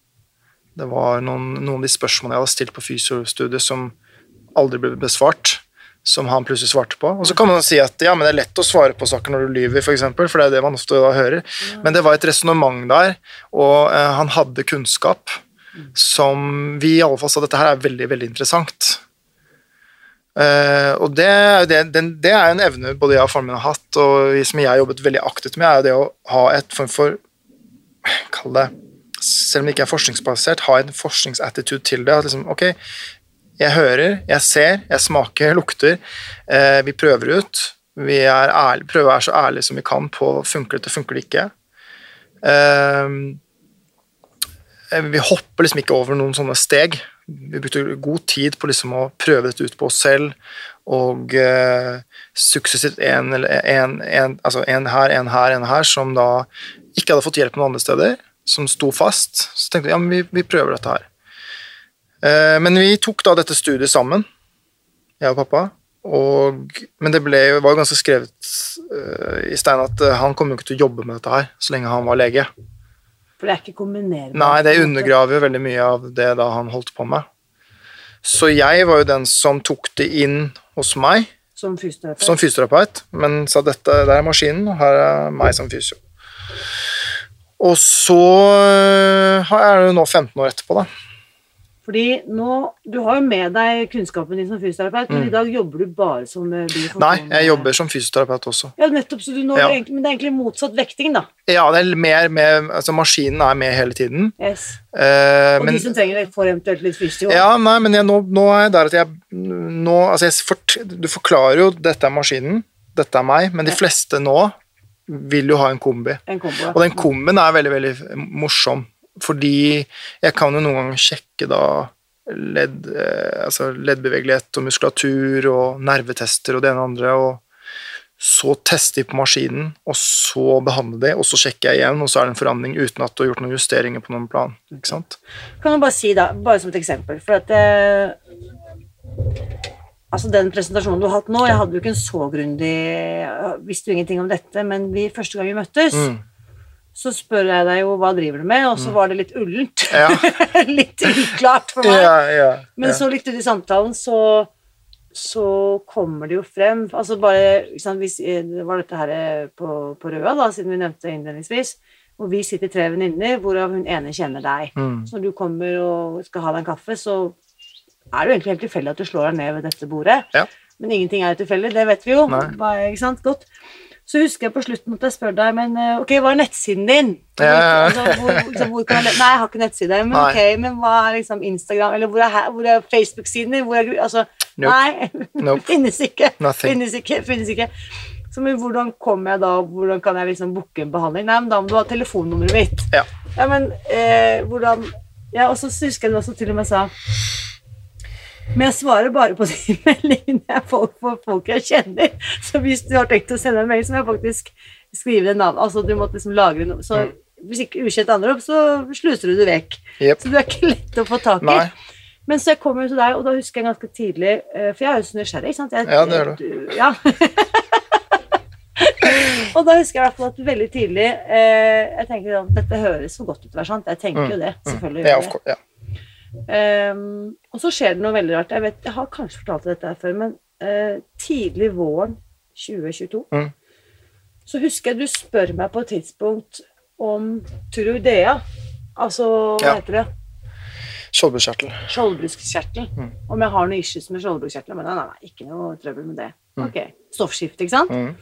S2: Det var noen, noen av de spørsmålene jeg hadde stilt på fysiostudiet som aldri ble besvart, som han plutselig svarte på. Og så kan man si at ja, men det er lett å svare på saker når du lyver, for, eksempel, for det er det man ofte da hører. Men det var et resonnement der, og eh, han hadde kunnskap som vi i alle fall sa dette her er veldig, veldig interessant. Eh, og det, er det, det er en evne både jeg og faren min har hatt, og som jeg har jobbet veldig aktivt med, er jo det å ha et form for Kall det Selv om det ikke er forskningsbasert, ha en forskningsattitude til det. At liksom, ok, jeg hører, jeg ser, jeg smaker, lukter. Uh, vi prøver ut. Vi er ærlig, prøver å være så ærlige som vi kan på funker dette, funker det ikke. Uh, vi hopper liksom ikke over noen sånne steg. Vi brukte god tid på liksom å prøve dette ut på oss selv, og eh, suksessivt en, en, en, altså en her, en her, en her, som da ikke hadde fått hjelp noen andre steder, som sto fast. Så tenkte vi ja, men vi, vi prøver dette her. Eh, men vi tok da dette studiet sammen, jeg og pappa. Og, men det ble, var jo ganske skrevet uh, i stein at uh, han kom jo ikke til å jobbe med dette her så lenge han var lege.
S3: For det er ikke kombinerbart.
S2: Nei, det undergraver jo veldig mye av det da han holdt på med. Så jeg var jo den som tok det inn hos meg
S3: Som fysioterapeut.
S2: som fysioterapeut, men sa dette der er maskinen, og her er meg som fysio. Og så er det jo nå 15 år etterpå, da.
S1: Fordi nå, Du har jo med deg kunnskapen din som fysioterapeut, men
S2: Mm.
S1: i dag jobber du bare som eh,
S2: Nei, jeg jobber som fysioterapeut også.
S1: Ja, nettopp, så du når
S2: Ja.
S1: egentlig, Men det er egentlig motsatt vekting, da.
S2: Ja, det er mer med Altså, maskinen er med hele tiden.
S1: Yes.
S2: Eh,
S1: Og
S2: men
S1: de som trenger det, får eventuelt litt fysio.
S2: Ja, nei, men jeg, nå, nå er jeg der at jeg nå, altså jeg fort, Du forklarer jo dette er maskinen, dette er meg, men de fleste nå vil jo ha en kombi.
S1: En kombo. ja.
S2: Og den kombien er veldig, veldig morsom, fordi jeg kan jo noen ganger sjekke da ledd, eh, altså leddbevegelighet og muskulatur og nervetester og det ene og andre, og så teste de på maskinen, og så behandle de, og så sjekker jeg igjen, og så er det en forandring uten at du har gjort noen justeringer på noen plan. Ikke sant?
S1: Kan du bare si da, bare som et eksempel, for at eh, Altså Den presentasjonen du har hatt nå, jeg hadde jo ikke en så grundig jeg Visste jo ingenting om dette, men vi, første gang vi møttes,
S2: Mm.
S1: Så spør jeg deg jo hva driver du med, og så var det litt ullent.
S2: Ja.
S1: litt uklart for meg.
S2: Ja, ja,
S1: Men så litt ut i samtalen, så, så kommer det jo frem Altså bare ikke sant, hvis, Det var dette her på, på Røa, da, siden vi nevnte det innledningsvis. Og vi sitter tre venninner, hvorav hun ene kjenner deg.
S2: Mm.
S1: Så når du kommer og skal ha deg en kaffe, så er det jo egentlig helt tilfeldig at du slår deg ned ved dette bordet.
S2: Ja.
S1: Men ingenting er jo tilfeldig, det vet vi jo. Bare, ikke sant? Godt. Så husker jeg på slutten at jeg spør deg, men eh, ok, hva er nettsiden din?
S2: Ja, ja, ja.
S1: altså, hvor, liksom, hvor kan jeg, nei, jeg har ikke nettside. Men
S2: Nei.
S1: ok, men hva er liksom Instagram, eller hvor er, her- hvor er Facebook-siden din? Hvor er, altså,
S2: Nope.
S1: Nei,
S2: Nope.
S1: finnes ikke.
S2: Nothing.
S1: Finnes ikke. Finnes ikke. Så men hvordan kommer jeg da, hvordan kan jeg liksom booke en behandling? Nei, men da må du ha telefonnummeret mitt.
S2: Ja.
S1: Ja, men eh, hvordan Ja, og så husker jeg du også til og med sa Men jeg svarer bare på de meldingene jeg får folk jeg kjenner. Så hvis du har tenkt å sende en melding, så må jeg faktisk skrive det navn. Altså du måtte liksom lagre noe. Så
S2: Mm.
S1: hvis ikke ukjent opp, så sluser du det vekk.
S2: Yep.
S1: Så du er ikke lett å få tak i.
S2: Nei.
S1: Men så jeg kommer jo til deg, og da husker jeg ganske tidlig eh, For jeg er jo så nysgjerrig, ikke sant? Jeg,
S2: Ja, det er
S1: du. Ja. og da husker jeg i hvert fall at veldig tidlig eh, Jeg tenker at Dette høres for godt ut til å være sant. Jeg tenker jo det. Selvfølgelig.
S2: Mm. Ja, of course, ja.
S1: Ehm, og så skjer det noe veldig rart. Jeg, vet, jeg har kanskje fortalt dette før, men uh, tidlig våren 2022
S2: Mm.
S1: så husker jeg du spør meg på et tidspunkt om Turudea. Altså, hva
S2: Ja.
S1: heter det?
S2: Skjoldbruskkjertel.
S1: Skjoldbruskkjertel.
S2: Mm.
S1: Om jeg har noe issues med skjoldbruskkjertelen? Men nei, nei, ikke noe trøbbel med det.
S2: Mm.
S1: Ok, Stoffskifte, ikke sant?
S2: Mm.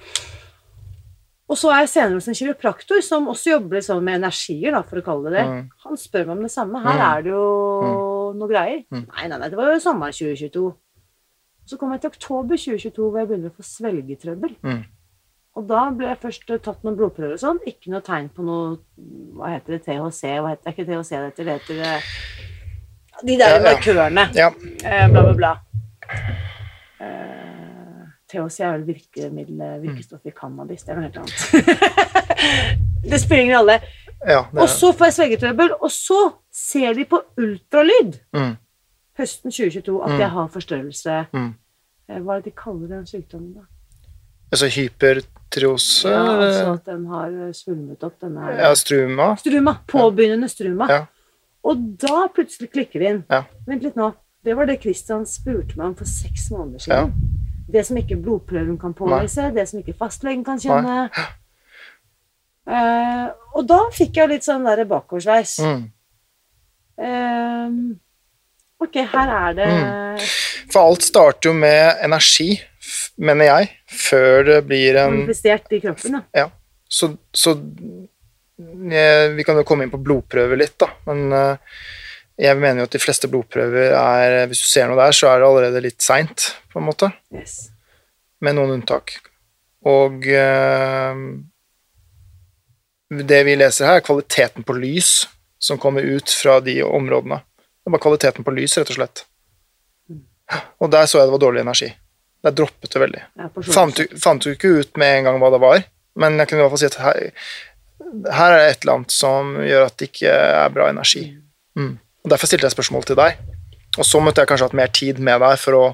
S1: Og så er jeg senere hos en kiropraktor som også jobber liksom med energier, da, for å kalle det det.
S2: Mm.
S1: Han spør meg om det samme. Her
S2: Mm.
S1: er det jo noe greier.
S2: Mm.
S1: Nei, nei, nei, det var jo sommeren 2022. Så kom jeg til oktober 2022 hvor jeg begynner å få svelgetrøbbel.
S2: Mm.
S1: Og da ble jeg først eh, tatt noen blodprøver og sånn. Ikke noe tegn på noe Hva heter det? THC? Hva heter det? Ikke THC det heter? Det heter det, De der
S2: Ja, ja.
S1: markørene.
S2: Ja.
S1: Eh, bla, bla, bla. Eh, THC er vel virkemiddel, virkestoffet i cannabis. Det er noe helt annet. det spiller ingen rolle.
S2: ja
S1: Og så får jeg svelgetrøbbel, og så ser de på ultralyd
S2: mm.
S1: høsten 2022 at
S2: Mm.
S1: jeg har forstørrelse.
S2: Mm.
S1: Eh, Hva er det de kaller den sykdommen, da?
S2: Altså hypertriose
S1: Ja, altså at den har eh, svulmet opp. Den er
S2: ja, struma.
S1: Struma. Påbegynnende struma.
S2: Ja.
S1: Og da plutselig klikker det inn.
S2: Ja.
S1: Vent litt nå. Det var det Christian spurte meg om for seks måneder siden. Det som ikke blodprøven kan påvise, det som ikke fastlegen kan kjenne. Eh, og da fikk jeg litt sånn der bakoversveis.
S2: Mm.
S1: Eh, ok, her er det
S2: For alt starter jo med energi, mener jeg, før det blir en
S1: manifestert i kroppen. da. Ja.
S2: Så, så eh, Vi kan jo komme inn på blodprøver litt, da. Men eh, jeg mener jo at de fleste blodprøver er Hvis du ser noe der, så er det allerede litt seint, på en måte.
S1: Yes.
S2: Med noen unntak. Og eh, det vi leser her, er kvaliteten på lys som kommer ut fra de områdene. Det er bare kvaliteten på lys, rett og slett. Og der så jeg det var dårlig energi. Der droppet det veldig.
S1: Er
S2: Fant fant jo ikke ut med en gang hva det var, men jeg kunne i hvert fall si at her, her er det et eller annet som gjør at det ikke er bra energi. Mm. Og Derfor stilte jeg spørsmål til deg. Og så måtte jeg kanskje hatt mer tid med deg for å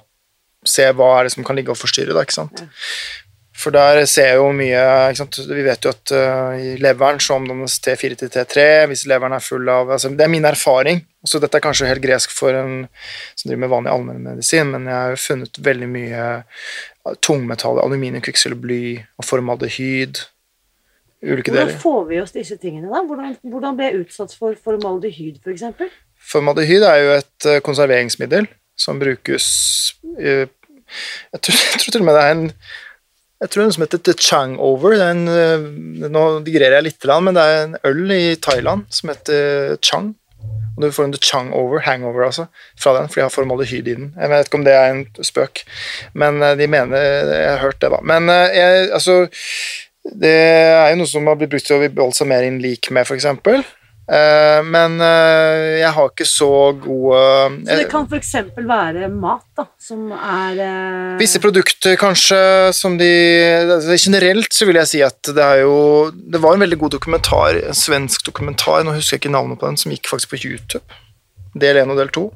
S2: se hva er det som kan ligge og forstyrre deg. ikke sant? For der ser jeg jo mye? Vi vet jo at uh, i leveren så omdannes T4 til T3 hvis leveren er full av altså, Det er min erfaring. Så dette er kanskje helt gresk for en som driver med vanlig allmennmedisin, men jeg har jo funnet veldig mye tungmetaller, aluminium, kvikksølv, bly og formaldehyd. Ulike
S1: Hvordan
S2: deler.
S1: får vi oss disse tingene, da? Hvordan, hvordan ble jeg utsatt for formaldehyd, f.eks.?
S2: Formaldehyd er jo et eh, konserveringsmiddel som brukes i, jeg tror, jeg tror til og med det er en jeg tror noe som heter The Changover. Det er en, eh, nå digrerer jeg litt, men det er en øl i Thailand som heter Chang. Og du får en The Changover, hangover altså, fra den, for de har formaldehyd i den. Jeg vet ikke om det er en spøk, men eh, de mener Jeg har hørt det, da. Men eh, jeg, altså Det er jo noe som har blitt brukt til å beholde seg mer inn lik med, f.eks. Uh, men uh, jeg har ikke så gode
S3: Så det kan f.eks. være mat, da, som er
S2: Visse produkter, kanskje, som de altså, Generelt så vil jeg si at det er jo Det var en veldig god dokumentar, en svensk dokumentar, nå husker jeg ikke navnet på den, som gikk faktisk på YouTube, del én og del to,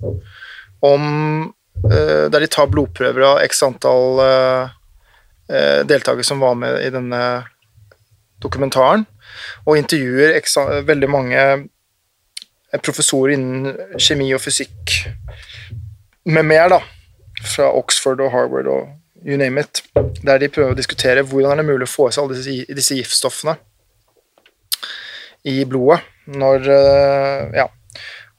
S2: om Der de tar blodprøver av x antall deltakere som var med i denne dokumentaren og intervjuer veldig mange eh, professorer innen kjemi og fysikk med mer, da, fra Oxford og Harvard og you name it, der de prøver å diskutere hvordan er det mulig å få i seg alle disse, disse giftstoffene i blodet når eh, Ja.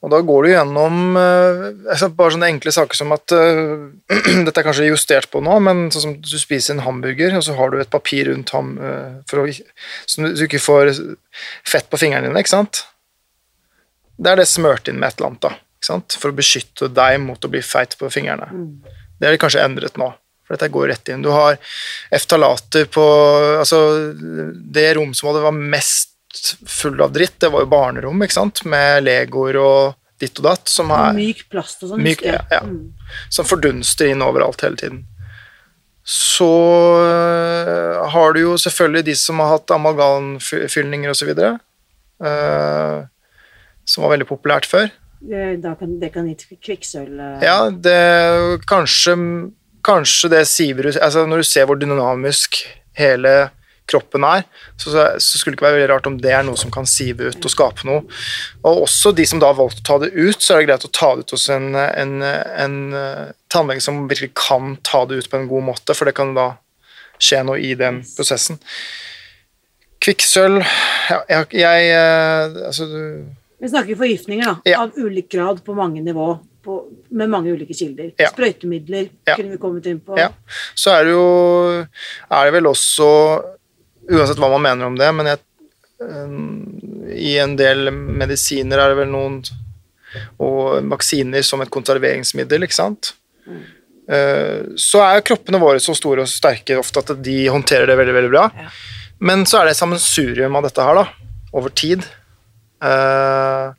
S2: Og da går du gjennom eh, bare sånne enkle saker som at eh, Dette er kanskje justert på nå, men sånn som du spiser en hamburger, og så har du et papir rundt ham eh, for å, så du ikke får fett på fingrene dine, ikke sant? Det er det smurt inn med et eller annet, da. Ikke sant? For å beskytte deg mot å bli feit på fingrene. Mm. Det er kanskje endret nå, for dette går rett inn. Du har eftalater på Altså, det rom som var mest full av dritt. Det var jo barnerom ikke sant? med legoer og ditt og datt. Som er,
S3: myk plast og sånn.
S2: Myk, ja, ja. Mm. Som fordunster inn overalt hele tiden. Så uh, har du jo selvfølgelig de som har hatt amalgamfyllninger osv. Uh, som var veldig populært før.
S3: Da kan, det kan gi kvikksølv uh...
S2: Ja, det kanskje, kanskje det siver ut altså Når du ser hvor dynamisk hele kroppen er, så, så, skulle det ikke være veldig rart om det er noe som kan sive ut og skape noe. Og også de som da har valgt å ta det ut, så er det greit å ta det ut hos en, en, en, en tannlege som virkelig kan ta det ut på en god måte, for det kan da skje noe i den prosessen. Kvikksølv ja, jeg, jeg, eh, altså,
S3: Vi snakker forgiftninger da, ja. av ulik grad på mange nivå. På, med mange ulike kilder. Ja. Sprøytemidler kunne vi kommet inn på. Ja.
S2: Så er det jo er det vel også Uansett hva man mener om det, men jeg, eh, i en del medisiner er det vel noen Og vaksiner som et konserveringsmiddel, ikke sant. Mm. Så er kroppene våre så store og sterke ofte at de håndterer det veldig veldig bra. Ja. Men så er det sammensurium av dette her, da, over tid. Uh,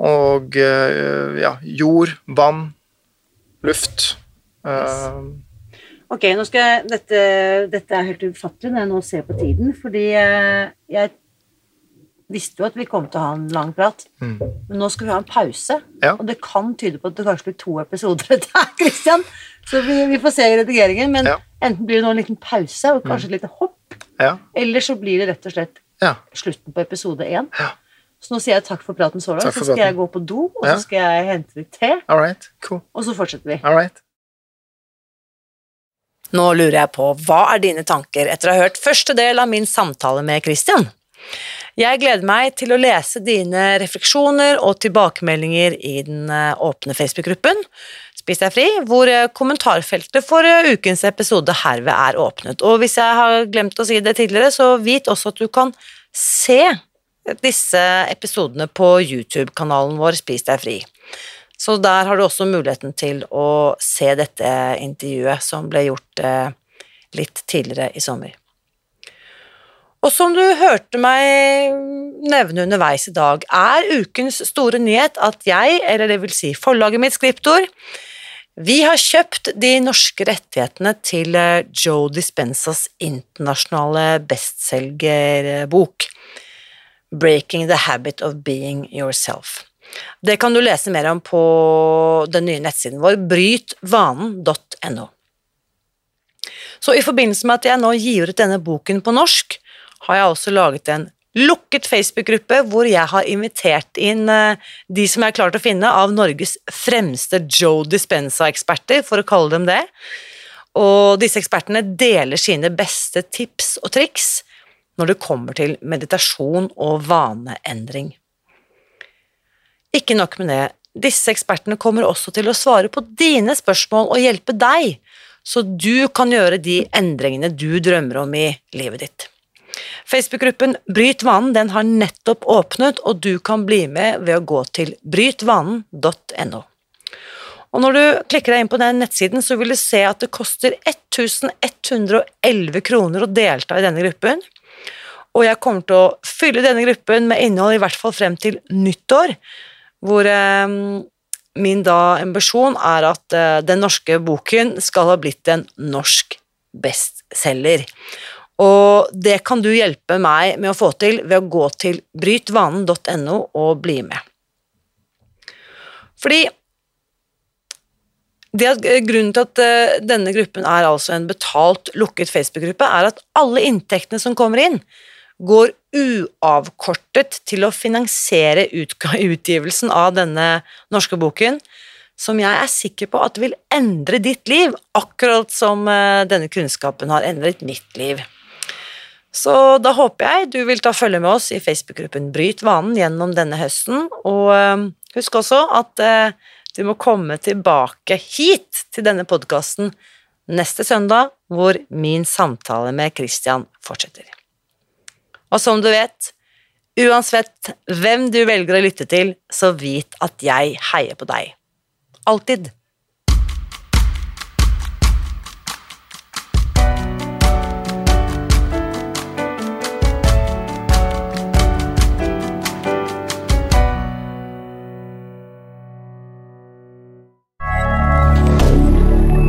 S2: og ja, jord, vann, luft. Yes.
S3: Ok, nå skal jeg, dette, dette er helt ufattelig når jeg nå ser på tiden, fordi jeg, jeg visste jo at vi kom til å ha en lang prat, mm. men nå skal vi ha en pause. Ja. Og det kan tyde på at det kanskje blir to episoder her, Christian. Så vi, vi, får se i redigeringen, men ja. enten blir det nå en liten pause og kanskje et lite hopp, ja. eller så blir det rett og slett slutten på episode én. Så nå sier jeg takk for praten så langt, så skal jeg gå på do, og så skal jeg hente litt te,
S2: right. cool.
S3: og så fortsetter vi.
S1: Nå lurer jeg på, hva er dine tanker etter å ha hørt første del av min samtale med Christian? Jeg gleder meg til å lese dine refleksjoner og tilbakemeldinger i den eh, åpne Facebook-gruppen Spis deg fri, hvor eh, kommentarfeltet for eh, ukens episode herved er åpnet. Og hvis jeg har glemt å si det tidligere, så vit også at du kan se disse episodene på YouTube-kanalen vår Spis deg fri. Så der har du også muligheten til å se dette intervjuet som ble gjort eh, litt tidligere i sommer. Og som du hørte meg nevne underveis i dag, er ukens store nyhet at jeg, eller det vil si forlaget mitt Skriptor, vi har kjøpt de norske rettighetene til eh, Joe Dispensas internasjonale bestselgerbok Breaking the Habit of Being Yourself. Det kan du lese mer om på den nye nettsiden vår, brytvanen.no. Så i forbindelse med at jeg nå gir ut denne boken på norsk, har jeg også laget en lukket Facebook-gruppe hvor jeg har invitert inn eh, de som jeg har klart å finne av Norges fremste Joe Dispenza-eksperter, for å kalle dem det. Og disse ekspertene deler sine beste tips og triks når det kommer til meditasjon og vaneendring. Ikke nok med det, disse ekspertene kommer også til å svare på dine spørsmål og hjelpe deg, så du kan gjøre de endringene du drømmer om i livet ditt. Facebook-gruppen Bryt vanen den har nettopp åpnet, og du kan bli med ved å gå til brytvanen.no. Og når du klikker deg inn på den nettsiden, så vil du se at det koster 1111 kroner å delta i denne gruppen. Og jeg kommer til å fylle denne gruppen med innhold i hvert fall frem til nyttår, hvor eh, min da ambisjon er at eh, den norske boken skal ha blitt en norsk bestselger. Og det kan du hjelpe meg med å få til ved å gå til brytvanen.no og bli med. Fordi at, grunnen til at uh, denne gruppen er altså en betalt, lukket Facebook-gruppe, er at alle inntektene som kommer inn, går uavkortet til å finansiere utgivelsen av denne norske boken, som jeg er sikker på at vil endre ditt liv, akkurat som uh, denne kunnskapen har endret mitt liv. Så da håper jeg du vil ta følge med oss i Facebook-gruppen Bryt vanen gjennom denne høsten, og ehm, husk også at eh, du må komme tilbake hit til denne podkasten neste søndag, hvor min samtale med Christian fortsetter. Og som du vet, uansett hvem du velger å lytte til, så vit at jeg heier på deg. Alltid.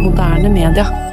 S4: moderne media.